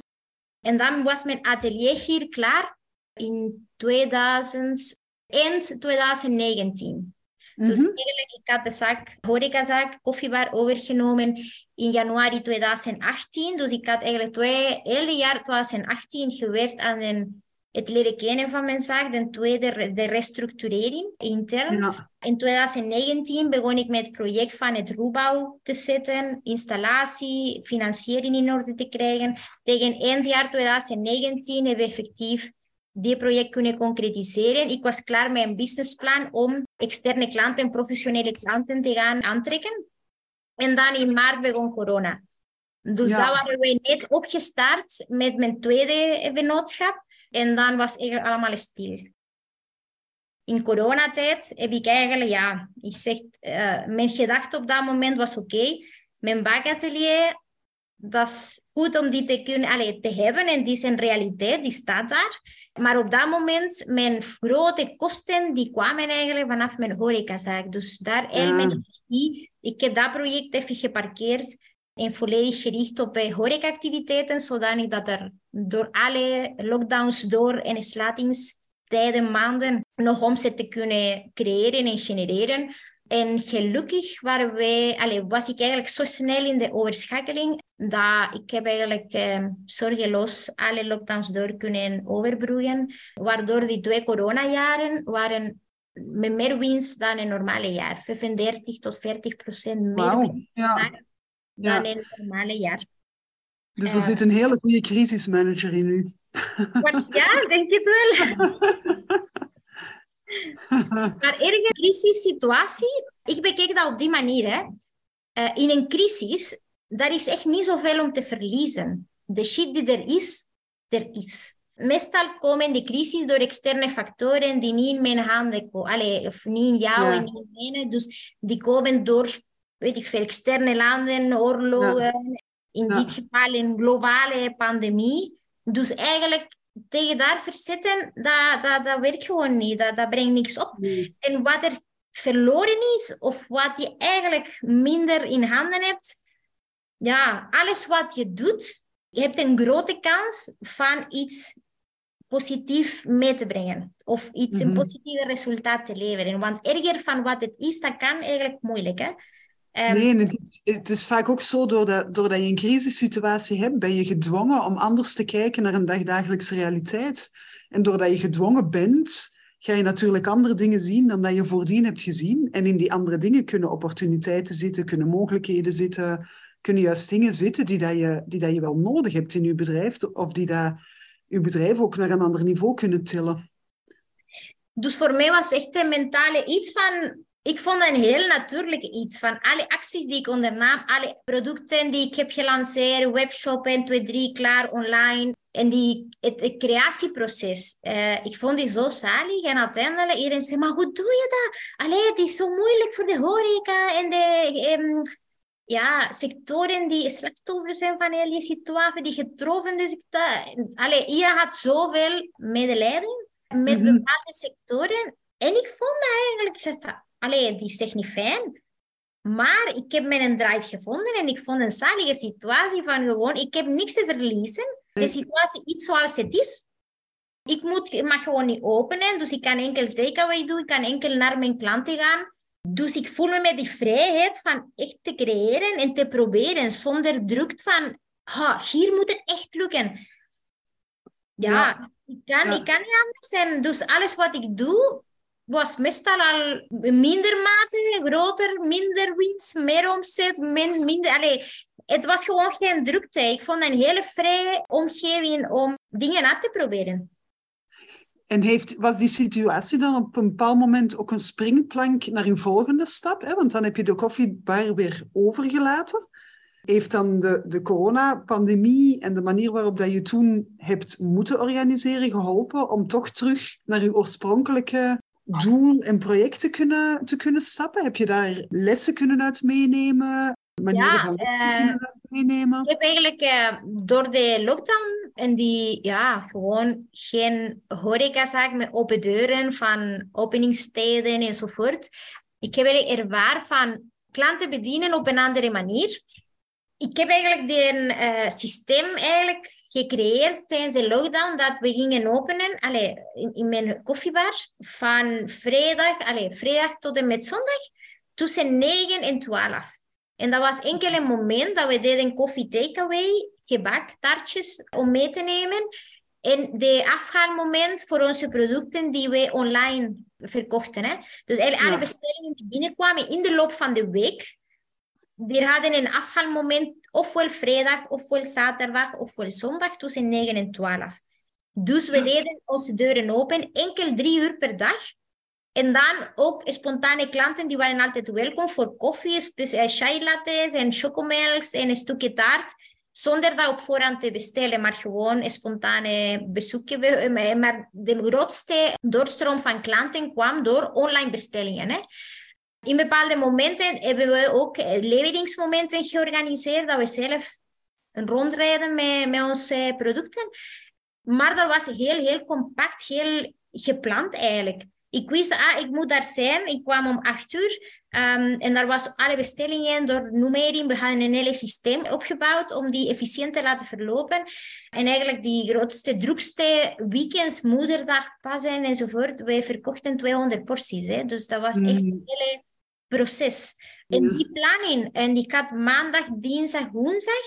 S2: En dan was mijn atelier hier klaar in 2000 eind 2019. Dus eigenlijk, ik had de zaak, horecazaak, koffiebar overgenomen in januari 2018. Dus ik had eigenlijk twee, hele jaar 2018 gewerkt aan een, het leren kennen van mijn zaak. Ten tweede, de restructurering intern. In 2019 begon ik met het project van het roebouw te zetten, installatie, financiering in orde te krijgen. Tegen eind jaar 2019 hebben we effectief die project kunnen concretiseren. Ik was klaar met een businessplan om externe klanten en professionele klanten te gaan aantrekken. En dan in maart begon corona. Dus ja. daar waren we net opgestart met mijn tweede vennootschap. En dan was eigenlijk allemaal stil. In coronatijd heb ik eigenlijk, ja, ik zeg, uh, mijn gedachte op dat moment was oké. Mijn bakatelier dat is goed om die te kunnen allee, te hebben en die een realiteit, die staat daar. Maar op dat moment, mijn grote kosten, die kwamen eigenlijk vanaf mijn horecazaak. Dus daar mijn energie. Ik heb dat project even geparkeerd en volledig gericht op horecaactiviteiten, zodanig dat er door alle lockdowns door en sluitingstijden, maanden, nog omzet te kunnen creëren en genereren. En gelukkig waren wij, allez, was ik eigenlijk zo snel in de overschakeling dat ik heb eigenlijk eh, zorgeloos alle lockdowns door kunnen overbruggen. Waardoor die twee coronajaren waren met meer winst dan een normale jaar. 35 tot 40 procent meer winst ja. dan een normale jaar.
S1: Dus er uh, zit een hele goede crisismanager in u.
S2: Ja, denk het wel. maar ergens crisissituatie, ik bekijk dat op die manier. Hè. Uh, in een crisis, daar is echt niet zoveel om te verliezen. De shit die er is, er is. Meestal komen de crisis door externe factoren die niet in mijn handen komen. Allee, of niet in jou en niet in mij. Dus die komen door, weet ik veel, externe landen, oorlogen. In dit geval een globale pandemie. Dus eigenlijk tegen daar verzetten, dat, dat, dat werkt gewoon niet. Dat, dat brengt niks op. En wat er verloren is, of wat je eigenlijk minder in handen hebt, ja, alles wat je doet, je hebt een grote kans van iets positief mee te brengen. Of iets, een mhm. positieve resultaat te leveren. Want erger van wat het is, dat kan eigenlijk moeilijk. Hè?
S1: Um, nee, het is, het is, vaak ook zo, doordat, doordat je een crisissituatie hebt, ben je gedwongen om anders te kijken naar een dagdagelijkse realiteit. En doordat je gedwongen bent, ga je natuurlijk andere dingen zien dan dat je voordien hebt gezien. En in die andere dingen kunnen opportuniteiten zitten, kunnen mogelijkheden zitten, kunnen juist dingen zitten die, dat je, die dat je wel nodig hebt in je bedrijf, of die dat je bedrijf ook naar een ander niveau kunnen tillen.
S2: Dus voor mij was echt een mentale iets van ik vond een heel natuurlijk iets van alle acties die ik ondernam, alle producten die ik heb gelanceerd, webshop en 2, 3 klaar online. En die, het, creatieproces, uh, ik vond die zo zalig. En uiteindelijk iedereen zei, maar hoe doe je dat? Allee, het is zo moeilijk voor de horeca en de um, ja, sectoren die slachtoffer zijn van heel die situatie, die getroffen zijn. Allee, iedereen had zoveel medelijden met mhm. bepaalde sectoren. En ik vond dat eigenlijk, ik zei, allee, die is echt niet fijn. Maar ik heb mijn drive gevonden en ik vond een zalige situatie van gewoon, ik heb niks te verliezen. De situatie is zoals het is. Ik, moet, ik mag gewoon niet openen, dus ik kan enkel takeaway doen, ik kan enkel naar mijn klanten gaan. Dus ik voel me met die vrijheid van echt te creëren en te proberen, zonder druk van, ha, hier moet het echt lukken. Ja, Ik, kan, ik kan niet anders zijn. Dus alles wat ik doe, was meestal al minder mate, groter, minder winst, meer omzet, min, minder... Allez, het was gewoon geen drukte. Ik vond een hele vrije omgeving om dingen uit te proberen.
S1: En heeft, was die situatie dan op een bepaald moment ook een springplank naar een volgende stap? Hè? Want dan heb je de koffiebar weer overgelaten. Heeft dan de, de coronapandemie en de manier waarop dat je toen hebt moeten organiseren geholpen om toch terug naar je oorspronkelijke doel en projecten kunnen, te kunnen stappen? Heb je daar lessen kunnen uit meenemen?
S2: Manieren ja, van uh, meenemen? Ik heb eigenlijk uh, door de lockdown en die, ja, gewoon geen horecazaak met open deuren van openingstijden enzovoort. Ik heb eigenlijk ervaren van klanten bedienen op een andere manier ik heb eigenlijk dit uh, systeem eigenlijk gecreëerd tijdens de lockdown dat we gingen openen allee, in, in mijn koffiebar van vrijdag, allee, vrijdag tot en met zondag tussen 9 en 12. En dat was enkel een moment dat we deden koffie takeaway, gebak, taartjes om mee te nemen. En de afhaalmoment voor onze producten die we online verkochten. Hè? Dus eigenlijk alle bestellingen die binnenkwamen in de loop van de week, we hadden een afhaalmoment ofwel vrijdag, ofwel zaterdag, ofwel zondag tussen 9 en 12. Dus we deden onze deuren open, enkel drie uur per dag. En dan ook spontane klanten, die waren altijd welkom voor koffie, eh, chai lattes en chocomelks en een stukje taart. Zonder dat op voorhand te bestellen, maar gewoon spontane bezoekje. Eh, maar de grootste doorstroom van klanten kwam door online bestellingen. Hè. In bepaalde momenten hebben we ook eh, leveringsmomenten georganiseerd, dat we zelf een rondrijden met, met onze producten. Maar dat was heel, heel compact, heel gepland eigenlijk. Ik wist, ah, ik moet daar zijn. Ik kwam om acht uur. Um, en daar was alle bestellingen door numering. We hadden een hele systeem opgebouwd om die efficiënt te laten verlopen. En eigenlijk die grootste, drukste weekends, moederdag, Pasen enzovoort. Wij verkochten 200 porties. Hè. Dus dat was echt mm. een hele proces. En die planning, en die gaat maandag, dinsdag, woensdag,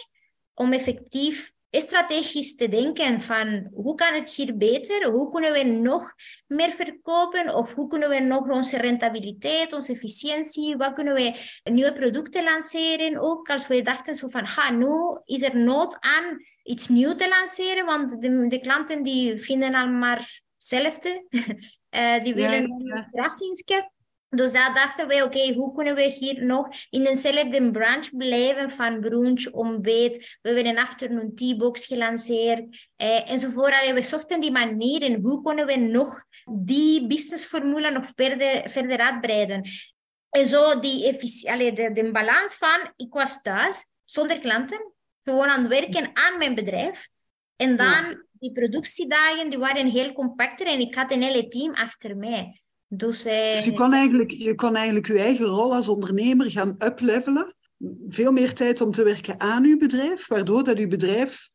S2: om effectief strategisch te denken van hoe kan het hier beter, hoe kunnen we nog meer verkopen of hoe kunnen we nog onze rentabiliteit, onze efficiëntie, wat kunnen we nieuwe producten lanceren. Ook als we dachten zo van, ha, nu is er nood aan iets nieuws te lanceren, want de, de klanten die vinden al maar hetzelfde. uh, die willen ja, een verrassingskit. Dus daar dachten wij, oké, hoe kunnen we hier nog in eenzelfde branch blijven van brunch, ontbijt. We hebben een afternoon tea box gelanceerd eh, enzovoort. we zochten die manieren, hoe kunnen we nog die businessformule nog verder, verder uitbreiden. En zo die de, de balans van, ik was thuis, zonder klanten, gewoon aan het werken aan mijn bedrijf. En dan die productiedagen, die waren heel compacter en ik had een hele team achter mij. Dus,
S1: eh, dus je, kon eigenlijk, je kon eigenlijk je eigen rol als ondernemer gaan uplevelen. Veel meer tijd om te werken aan je bedrijf, waardoor dat je bedrijf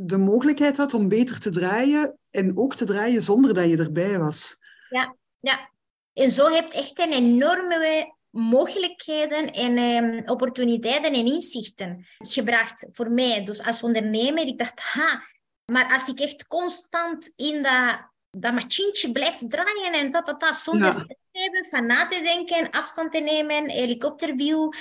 S1: de mogelijkheid had om beter te draaien en ook te draaien zonder dat je erbij was.
S2: Ja, ja. En zo heb je echt een enorme mogelijkheden en um, opportuniteiten en inzichten gebracht voor mij. Dus als ondernemer, ik dacht, ha, maar als ik echt constant in dat dat machientje blijft draaien en dat, dat, dat zonder ja. te hebben, van na te denken, afstand te nemen, helikopterview.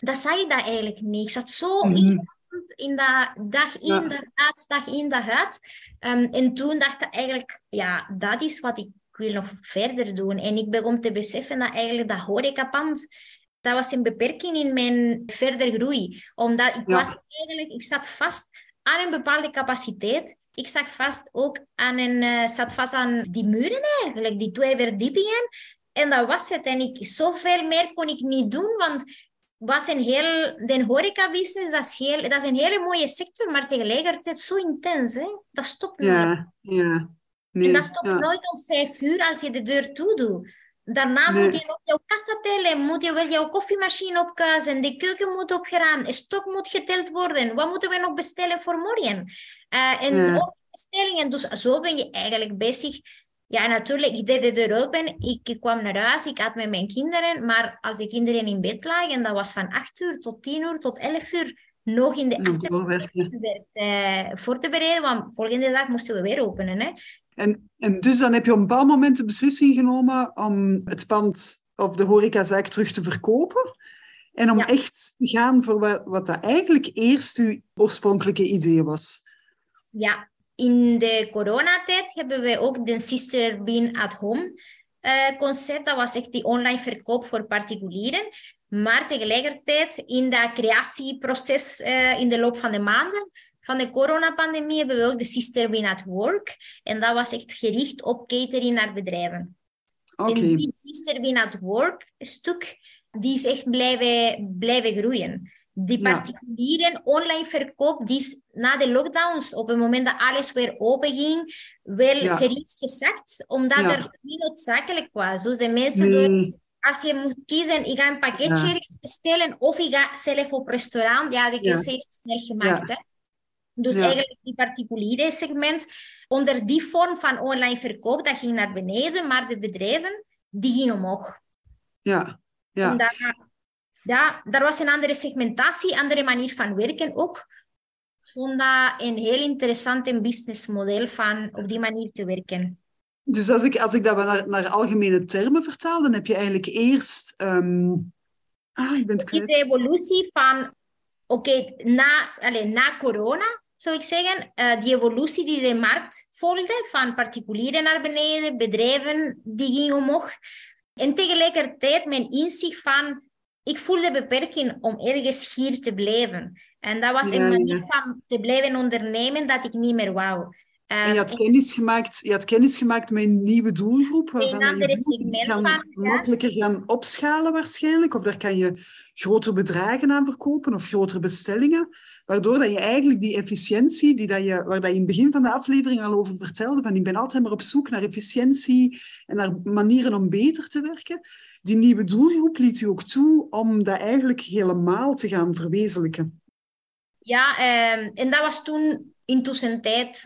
S2: Dat zei je dat eigenlijk niet. Ik zat zo in in dat dag in, dag uit, dag in, dag uit. Ehm, en toen dacht ik eigenlijk, ja, dat is wat ik wil nog verder doen. En ik begon te beseffen dat eigenlijk dat horecapand, dat was een beperking in mijn verder groei. Omdat ik was eigenlijk, ik zat vast aan een bepaalde capaciteit. Ik zat vast ook aan een, uh, zat vast aan die muren eigenlijk, die twee verdiepingen. En dat was het. En ik, zoveel meer kon ik niet doen, want was een heel, de horeca-business, dat is, heel, dat is een hele mooie sector, maar tegelijkertijd zo intens. Hè? Dat stopt niet.
S1: Ja, ja.
S2: Nee, en dat stopt nooit om vijf uur als je de deur toedoet. Daarna moet je nog jouw kassa tellen, moet je wel jouw koffiemachine opkuisen, de keuken moet opgeruimd, de stok moet geteld worden. Wat moeten we nog bestellen voor morgen? Uh, en ja. Dus zo ben je eigenlijk bezig ja, natuurlijk, ik deed de deur open. Ik kwam naar huis, ik had met mijn kinderen. Maar als de kinderen in bed lagen, dat was van 8 uur tot 10 uur tot 11 uur nog in de achtergrond uh, voor te bereiden. Want volgende dag moesten we weer openen. Hè.
S1: En, en dus dan heb je op een bepaald moment de beslissing genomen om het pand of de horecazaak terug te verkopen. En om echt te gaan voor wat, wat dat eigenlijk eerst uw oorspronkelijke idee was.
S2: Ja, in de coronatijd hebben we ook de Sister Bean at Home uh, concept. Dat was echt die online verkoop voor particulieren. Maar tegelijkertijd in dat creatieproces uh, in de loop van de maanden van de coronapandemie hebben we ook de Sister Bean at Work. En dat was echt gericht op catering naar bedrijven. Okay. En die Sister Bean at Work stuk, die is echt blijven, blijven groeien. Die particulieren online verkoop, die is na de lockdowns, op het moment dat alles weer open ging, wel ja. serieus gezakt, omdat er niet noodzakelijk was. Dus de mensen door, als je moet kiezen, ik ga een pakketje bestellen of ik ga zelf op restaurant, ja, de keuze is snel gemaakt. Hè? Dus eigenlijk die particuliere segment, onder die vorm van online verkoop, dat ging naar beneden, maar de bedrijven, die gingen omhoog.
S1: Ja, ja
S2: ja, daar was een andere segmentatie, andere manier van werken ook. Ik vond dat een heel interessant businessmodel van op die manier te werken.
S1: Dus als ik, als ik dat naar, naar algemene termen vertaal, dan heb je eigenlijk eerst... Um... Ah, ik ben het
S2: is de evolutie van... Oké, na, allez, na corona, zou ik zeggen, uh, die evolutie die de markt volgde, van particulieren naar beneden, bedrijven die gingen omhoog. En tegelijkertijd mijn inzicht van ik voelde beperking om ergens hier te blijven. En dat was een manier van te blijven ondernemen dat ik niet meer wou.
S1: En je had, ehm, kennis gemaakt, je had kennis gemaakt met een nieuwe doelgroep.
S2: Waarvan een andere segment
S1: kan
S2: van,
S1: makkelijker gaan opschalen waarschijnlijk. Of daar kan je grotere bedragen aan verkopen of grotere bestellingen. Waardoor dat je eigenlijk die efficiëntie, die dat je, waar dat je in het begin van de aflevering al over vertelde, van ik ben altijd maar op zoek naar efficiëntie en naar manieren om beter te werken die nieuwe doelgroep liet u ook toe om dat eigenlijk helemaal te gaan verwezenlijken.
S2: Ja, eh, en dat was toen in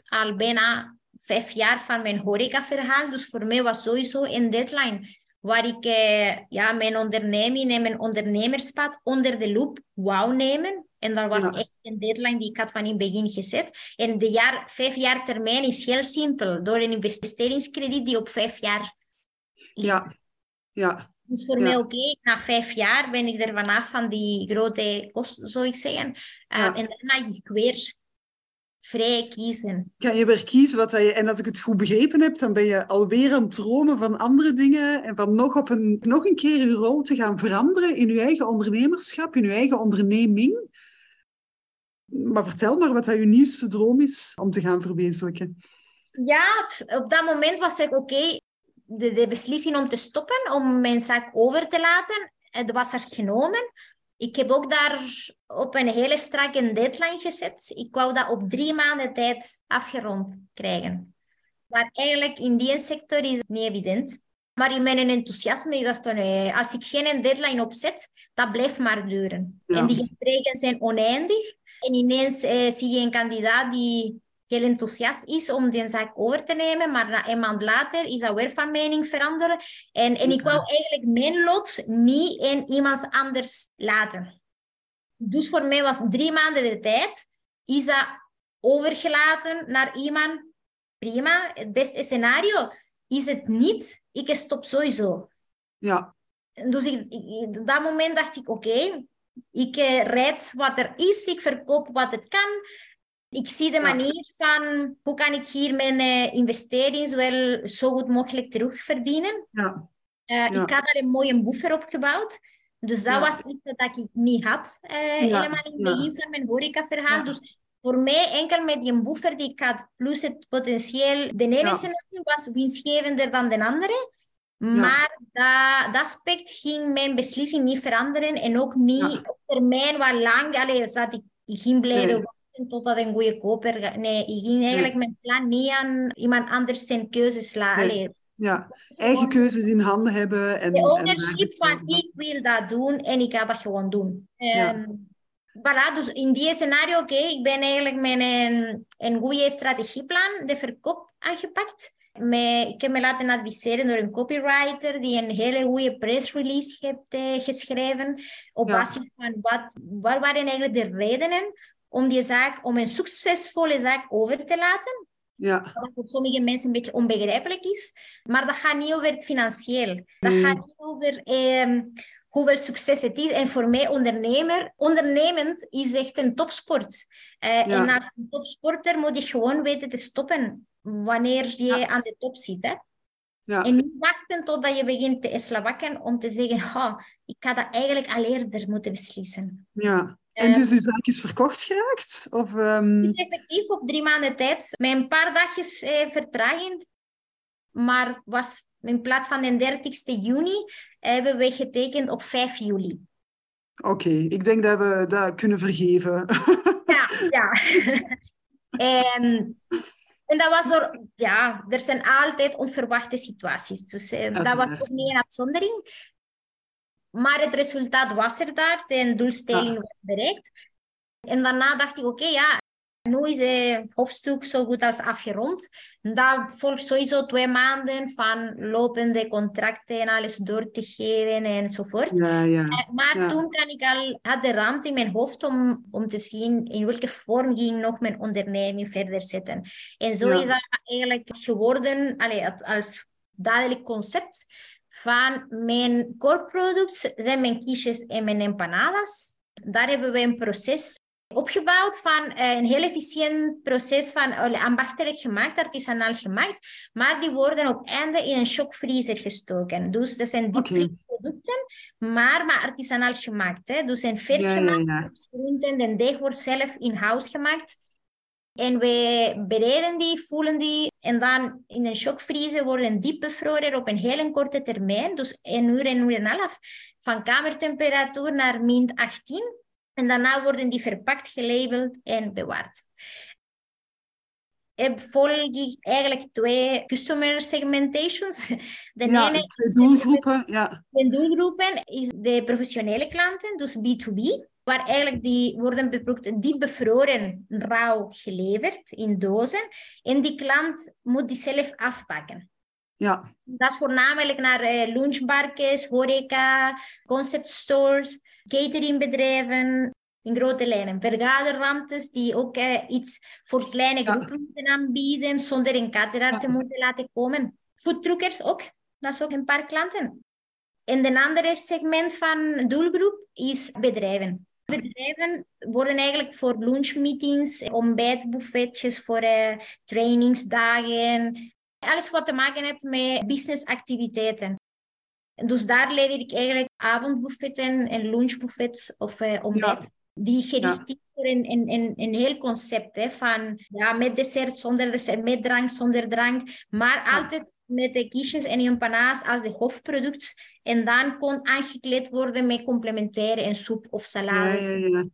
S2: al bijna vijf jaar van mijn horecaverhaal. Dus voor mij was sowieso een deadline waar ik eh, ja, mijn onderneming en mijn ondernemerspad onder de loep wou nemen. En dat was echt een deadline die ik had van in het begin gezet. En de jaar, vijf jaar termijn is heel simpel. Door een investeringskrediet die op vijf jaar...
S1: Ja, ja.
S2: Dus voor mij oké, na vijf jaar ben ik er vanaf van die grote kosten, zou ik zeggen. Uh, En mag ik weer vrij kiezen.
S1: Kan je weer kiezen wat je... En als ik het goed begrepen heb, dan ben je alweer aan het dromen van andere dingen en van nog, op een, nog een keer je rol te gaan veranderen in je eigen ondernemerschap, in je eigen onderneming. Maar vertel maar wat dat je nieuwste droom is om te gaan verwezenlijken.
S2: Ja, op dat moment was ik oké, de, de beslissing om te stoppen, om mijn zaak over te laten, het was er genomen. Ik heb ook daar op een hele strakke deadline gezet. Ik wou dat op drie maanden tijd afgerond krijgen. Maar eigenlijk in die sector is het niet evident. Maar in mijn enthousiasme, ik dacht, nee, als ik geen deadline opzet, dat blijft maar duren. En die gesprekken zijn oneindig. En ineens eh, zie je een kandidaat die heel enthousiast is om die zaak over te nemen, maar na een maand later is dat weer van mening veranderen. En, en ik wou eigenlijk mijn lot niet in iemand anders laten. Dus voor mij was drie maanden de tijd, is dat overgelaten naar iemand, prima. Het beste scenario is het niet, ik stop sowieso.
S1: Ja.
S2: Dus ik, op dat moment dacht ik, oké, Ik uh, rijd wat er is, ik verkoop wat het kan. Ik zie de manier van hoe kan ik hier mijn uh, investering wel zo goed mogelijk terugverdienen. Ja. Uh, Ik had al een mooie buffer opgebouwd. Dus dat was iets dat ik niet had, helemaal in het begin van mijn horecaverhaal. Dus voor mij enkel met die buffer die ik had, plus het potentieel, de ene scenario was winstgevender dan de andere. Maar dat, dat, aspect ging mijn beslissing niet veranderen en ook niet op termijn wat lang, allee, dat ik, ik ging blijven totdat een goede koper... Nee, ik ging eigenlijk mijn plan niet aan iemand anders zijn keuzes laten.
S1: Ja, eigen keuzes in handen hebben. En,
S2: de ownership van ik wil dat doen en ik ga dat gewoon doen. Um, Voilà, dus in die scenario, oké, okay, ik ben eigenlijk met een, een goede strategieplan de verkoop aangepakt. Me, ik heb me laten adviseren door een copywriter die een hele goede press release heeft uh, geschreven. Op ja. basis van wat, wat waren eigenlijk de redenen om die zaak, om een succesvolle zaak over te laten. Ja. Wat voor sommige mensen een beetje onbegrijpelijk is. Maar dat gaat niet over het financieel. Dat gaat niet over eh, hoeveel succes het is. En voor mij, ondernemer, ondernemend is echt een topsport. Uh, En als een topsporter moet je gewoon weten te stoppen wanneer je aan de top zit. Hè? Ja. En niet wachten totdat je begint te slawakken om te zeggen, oh, ik had dat eigenlijk al eerder moeten beslissen.
S1: Ja. En dus de zaak is verkocht geraakt? Of, um...
S2: Het is effectief op drie maanden tijd. Met een paar dagjes eh, vertraging. Maar was in plaats van de 30 juni hebben we getekend op 5 juli.
S1: Oké, ik denk dat we dat kunnen vergeven.
S2: ja, ja. en, en dat was door, ja, er zijn altijd onverwachte situaties. Dus eh, dat was ook niet een uitzondering. Maar het resultaat was er daar, de doelstelling ah. was bereikt. En daarna dacht ik, oké, ja, nu is het hoofdstuk zo goed als afgerond. Dat volgt sowieso twee maanden van lopende contracten en alles door te geven enzovoort. Ja, ja. Eh, maar toen kan ik al, had de ruimte in mijn hoofd om, om te zien in welke vorm ging nog mijn onderneming verder zetten. En zo is dat eigenlijk geworden allee, als duidelijk concept van mijn core products zijn mijn quiches en mijn empanadas. Daar hebben we een proces opgebouwd van uh, een heel efficiënt proces van ambachtelijk gemaakt, artisanaal gemaakt, maar die worden op einde in een shockvriezer gestoken. Dus dat zijn diepvriesproducten, okay. maar, maar artisanaal gemaakt. Hè? Dus een vers ja, gemaakt, ja, groenten, de deeg wordt zelf in-house gemaakt. En we bereiden die, voelen die en dan in een shockvriezer worden diep bevroren op een hele korte termijn, dus een uur, een uur en een half, van kamertemperatuur naar min 18. En daarna worden die verpakt, gelabeld en bewaard. Ik volg eigenlijk twee customer segmentations.
S1: De ja, ene, twee doelgroepen. Ja.
S2: De doelgroepen is de professionele klanten, dus B2B, waar eigenlijk die worden beproefd, die bevroren, rauw geleverd in dozen. En die klant moet die zelf afpakken. Ja. Dat is voornamelijk naar eh, lunchbarkes, horeca, concept stores cateringbedrijven in grote lijnen. Vergaderruimtes die ook eh, iets voor kleine groepen moeten aanbieden zonder een cateraar te moeten laten komen. Foodtruckers ook, dat is ook een paar klanten. En een andere segment van doelgroep is bedrijven. Bedrijven worden eigenlijk voor lunchmeetings, ontbijtbuffetjes, voor uh, trainingsdagen, alles wat te maken heeft met businessactiviteiten. Dus daar lever ik eigenlijk avondbuffetten en lunchbuffets of uh, ontbijt. Die gericht is voor een, een, een, heel concept hè, van ja, met dessert, zonder dessert, met drank, zonder drank. Maar altijd met de quiches en empanadas als de hoofdproduct. En dan kon aangekleed worden met complementaire en soep of salade.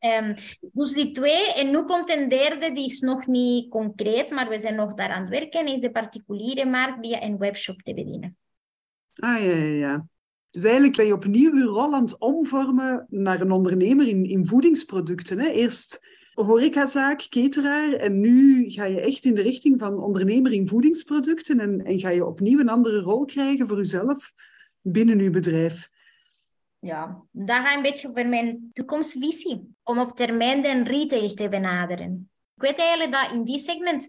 S2: Um, dus die twee, en nu komt een derde, die is nog niet concreet, maar we zijn nog daaraan het werken, is de particuliere markt via een webshop te bedienen.
S1: Ah ja, ja, ja. Dus eigenlijk ben je opnieuw je rol aan het omvormen naar een ondernemer in, in voedingsproducten. Hè? Eerst horecazaak, cateraar en nu ga je echt in de richting van ondernemer in voedingsproducten en, en ga je opnieuw een andere rol krijgen voor jezelf binnen je bedrijf.
S2: Ja, dat gaat een beetje over mijn toekomstvisie. Om op termijn de retail te benaderen. Ik weet eigenlijk dat in die segment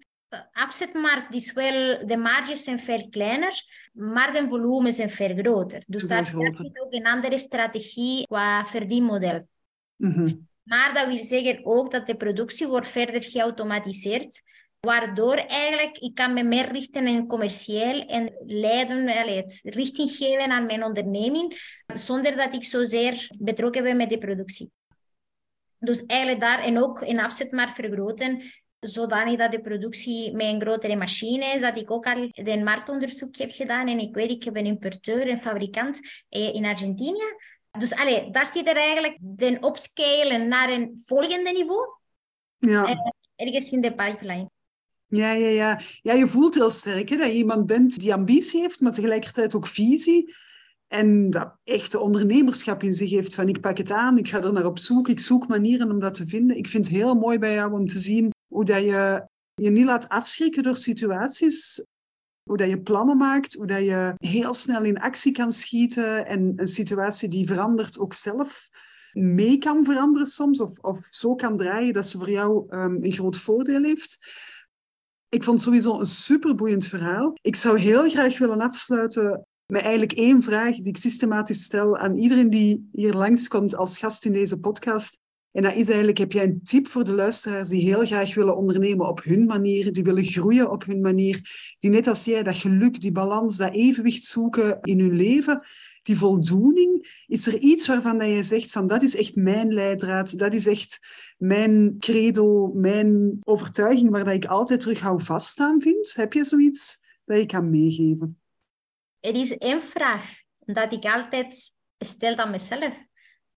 S2: afzetmarkt is wel, de marges zijn veel kleiner, maar de volumen zijn veel groter. Dus dat is ook een andere strategie qua verdienmodel. Mm Maar dat wil zeggen ook dat de productie wordt verder geautomatiseerd, waardoor eigenlijk ik kan me meer richten in commercieel en leiden, het richting geven aan mijn onderneming, zonder dat ik zozeer betrokken ben met de productie. Dus eigenlijk daar en ook een afzetmarkt vergroten, zodanig dat de productie met een grotere machine is, dat ik ook al een marktonderzoek heb gedaan en ik weet, ik heb een importeur, een fabrikant eh, in Argentinië. Dus allee, daar zit er eigenlijk de upscale naar een volgende niveau. Ja. Eh, ergens in de pipeline.
S1: Ja, ja, ja. ja, je voelt heel sterk hè, dat je iemand bent die ambitie heeft, maar tegelijkertijd ook visie. En dat echte ondernemerschap in zich heeft van ik pak het aan, ik ga er naar op zoek, ik zoek manieren om dat te vinden. Ik vind het heel mooi bij jou om te zien hoe dat je je niet laat afschrikken door situaties. Hoe dat je plannen maakt, hoe dat je heel snel in actie kan schieten en een situatie die verandert ook zelf mee kan veranderen soms. Of, of zo kan draaien dat ze voor jou um, een groot voordeel heeft. Ik vond sowieso een superboeiend verhaal. Ik zou heel graag willen afsluiten met eigenlijk één vraag die ik systematisch stel aan iedereen die hier langskomt als gast in deze podcast. En dat is eigenlijk, heb jij een tip voor de luisteraars die heel graag willen ondernemen op hun manier, die willen groeien op hun manier, die net als jij dat geluk, die balans, dat evenwicht zoeken in hun leven, die voldoening? Is er iets waarvan dat je zegt van dat is echt mijn leidraad, dat is echt mijn credo, mijn overtuiging waar dat ik altijd terug hou vaststaan vind? Heb je zoiets dat je kan meegeven?
S2: Er is één vraag dat ik altijd stel aan mezelf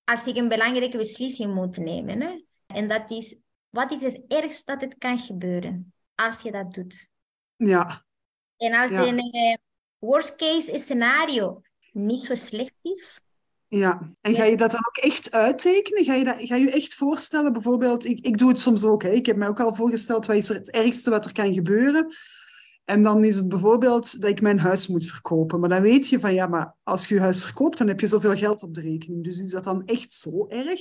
S2: als ik een belangrijke beslissing moet nemen. Hè? En dat is, wat is het ergste dat het kan gebeuren als je dat doet?
S1: Ja.
S2: En als een uh, worst case scenario niet zo slecht is.
S1: Ja, en ga je dat dan ook echt uittekenen? Ga je, dat, ga je echt voorstellen, bijvoorbeeld, ik, ik doe het soms ook, hè. ik heb mij ook al voorgesteld, wat is er het ergste wat er kan gebeuren? En dan is het bijvoorbeeld dat ik mijn huis moet verkopen. Maar dan weet je van ja, maar als je je huis verkoopt, dan heb je zoveel geld op de rekening. Dus is dat dan echt zo erg?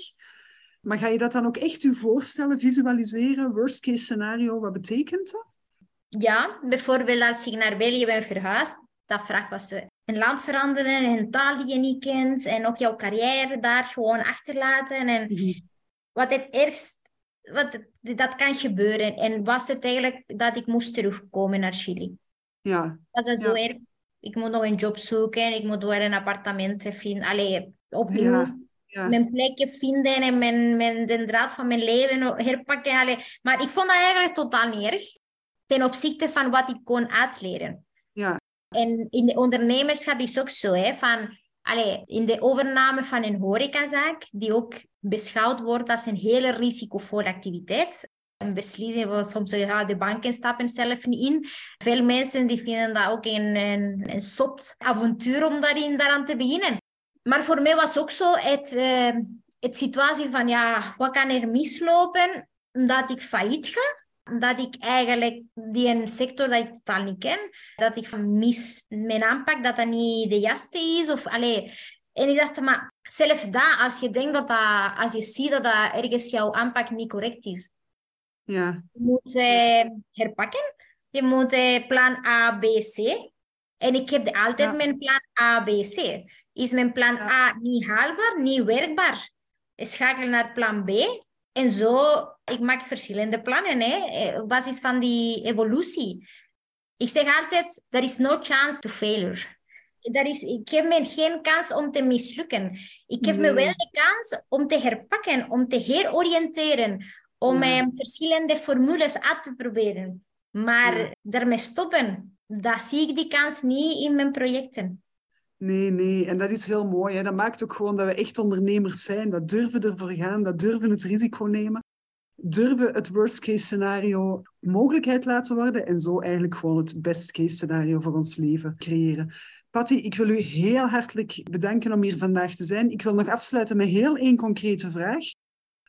S1: Maar ga je dat dan ook echt je voorstellen, visualiseren? Worst case scenario, wat betekent dat?
S2: Ja, bijvoorbeeld als ik naar België ben verhuisd, dat vraagt wat ze een land veranderen, een taal die je niet kent en ook jouw carrière daar gewoon achterlaten. En mhm. wat het ergst wat, dat kan gebeuren. En was het eigenlijk dat ik moest terugkomen naar Chili.
S1: Ja.
S2: Was dat zo erg? Ik moet nog een job zoeken, ik moet weer een appartement vinden. Allee, opnieuw ja. mijn plekje vinden en mijn, mijn, de draad van mijn leven herpakken. Allee. Maar ik vond dat eigenlijk totaal niet erg. Ten opzichte van wat ik kon uitleren.
S1: Ja.
S2: En in de ondernemerschap is ook zo, hè, van Allee, in de overname van een horecazaak, die ook beschouwd wordt als een hele risicovolle activiteit. Een beslissing waar soms ja, de banken stappen zelf in. Veel mensen die vinden dat ook een, een, een zot avontuur om daarin, daaraan te beginnen. Maar voor mij was ook zo het, uh, het situatie van, ja, wat kan er mislopen dat ik failliet ga? Dat ik eigenlijk die een sector dat ik totaal niet ken, dat ik mis mijn aanpak, dat dat niet de juiste is. Of, allee. En ik dacht, maar zelf dat, als je denkt dat dat, als je ziet dat dat ergens jouw aanpak niet correct is,
S1: ja.
S2: je moet eh, herpakken. Je moet eh, plan A, B, C. En ik heb altijd mijn plan A, B, C. Is mijn plan A niet haalbaar, niet werkbaar? Schakelen naar plan B en zo, ik maak verschillende plannen hè, eh, op basis van die evolutie. Ik zeg altijd, there is no chance to failure. Dat is, ik heb me geen kans om te mislukken. Ik heb me wel de kans om te herpakken, om te heroriënteren, om verschillende formules uit te proberen. Maar daarmee stoppen, dat zie ik die kans niet in mijn projecten.
S1: Nee, nee. En dat is heel mooi. Hè. Dat maakt ook gewoon dat we echt ondernemers zijn. Dat durven ervoor gaan, dat durven het risico nemen. Durven het worst case scenario mogelijkheid laten worden en zo eigenlijk gewoon het best case scenario voor ons leven creëren. Patty, ik wil u heel hartelijk bedanken om hier vandaag te zijn. Ik wil nog afsluiten met heel één concrete vraag.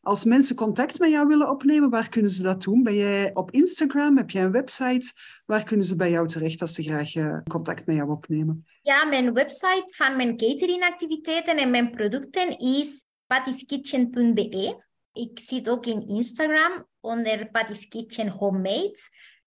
S1: Als mensen contact met jou willen opnemen, waar kunnen ze dat doen? Ben jij op Instagram? Heb jij een website? Waar kunnen ze bij jou terecht als ze graag uh, contact met jou opnemen?
S2: Ja, mijn website van mijn cateringactiviteiten en mijn producten is patiskitchen.be. Ik zit ook in Instagram onder Patty's Kitchen Homemade.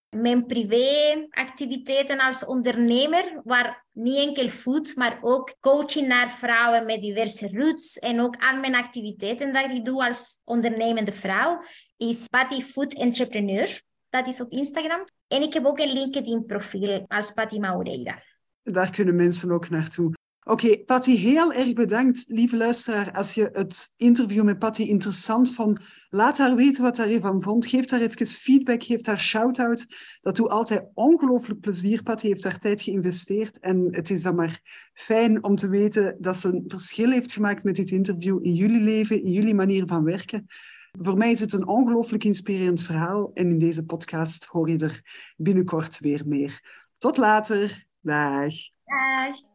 S2: Mijn privéactiviteiten als ondernemer, waar niet enkel food, maar ook coaching naar vrouwen met diverse roots en ook al mijn activiteiten dat ik doe als ondernemende vrouw, is Patty Food Entrepreneur. Dat is op Instagram. En ik heb ook een LinkedIn-profiel als Patty Maureira.
S1: Daar kunnen mensen ook naartoe. Oké, Patty, heel erg bedankt, lieve luisteraar. Als je het interview met Patty interessant vond, laat haar weten wat haar van vond. Geef haar even feedback, geef haar shout-out. Dat doet altijd ongelooflijk plezier. Patty heeft haar tijd geïnvesteerd en het is dan maar fijn om te weten dat ze een verschil heeft gemaakt met dit interview in jullie leven, in jullie manier van werken. Voor mij is het een ongelooflijk inspirerend verhaal en in deze podcast hoor je er binnenkort weer meer. Tot later. Dag.
S2: Dag.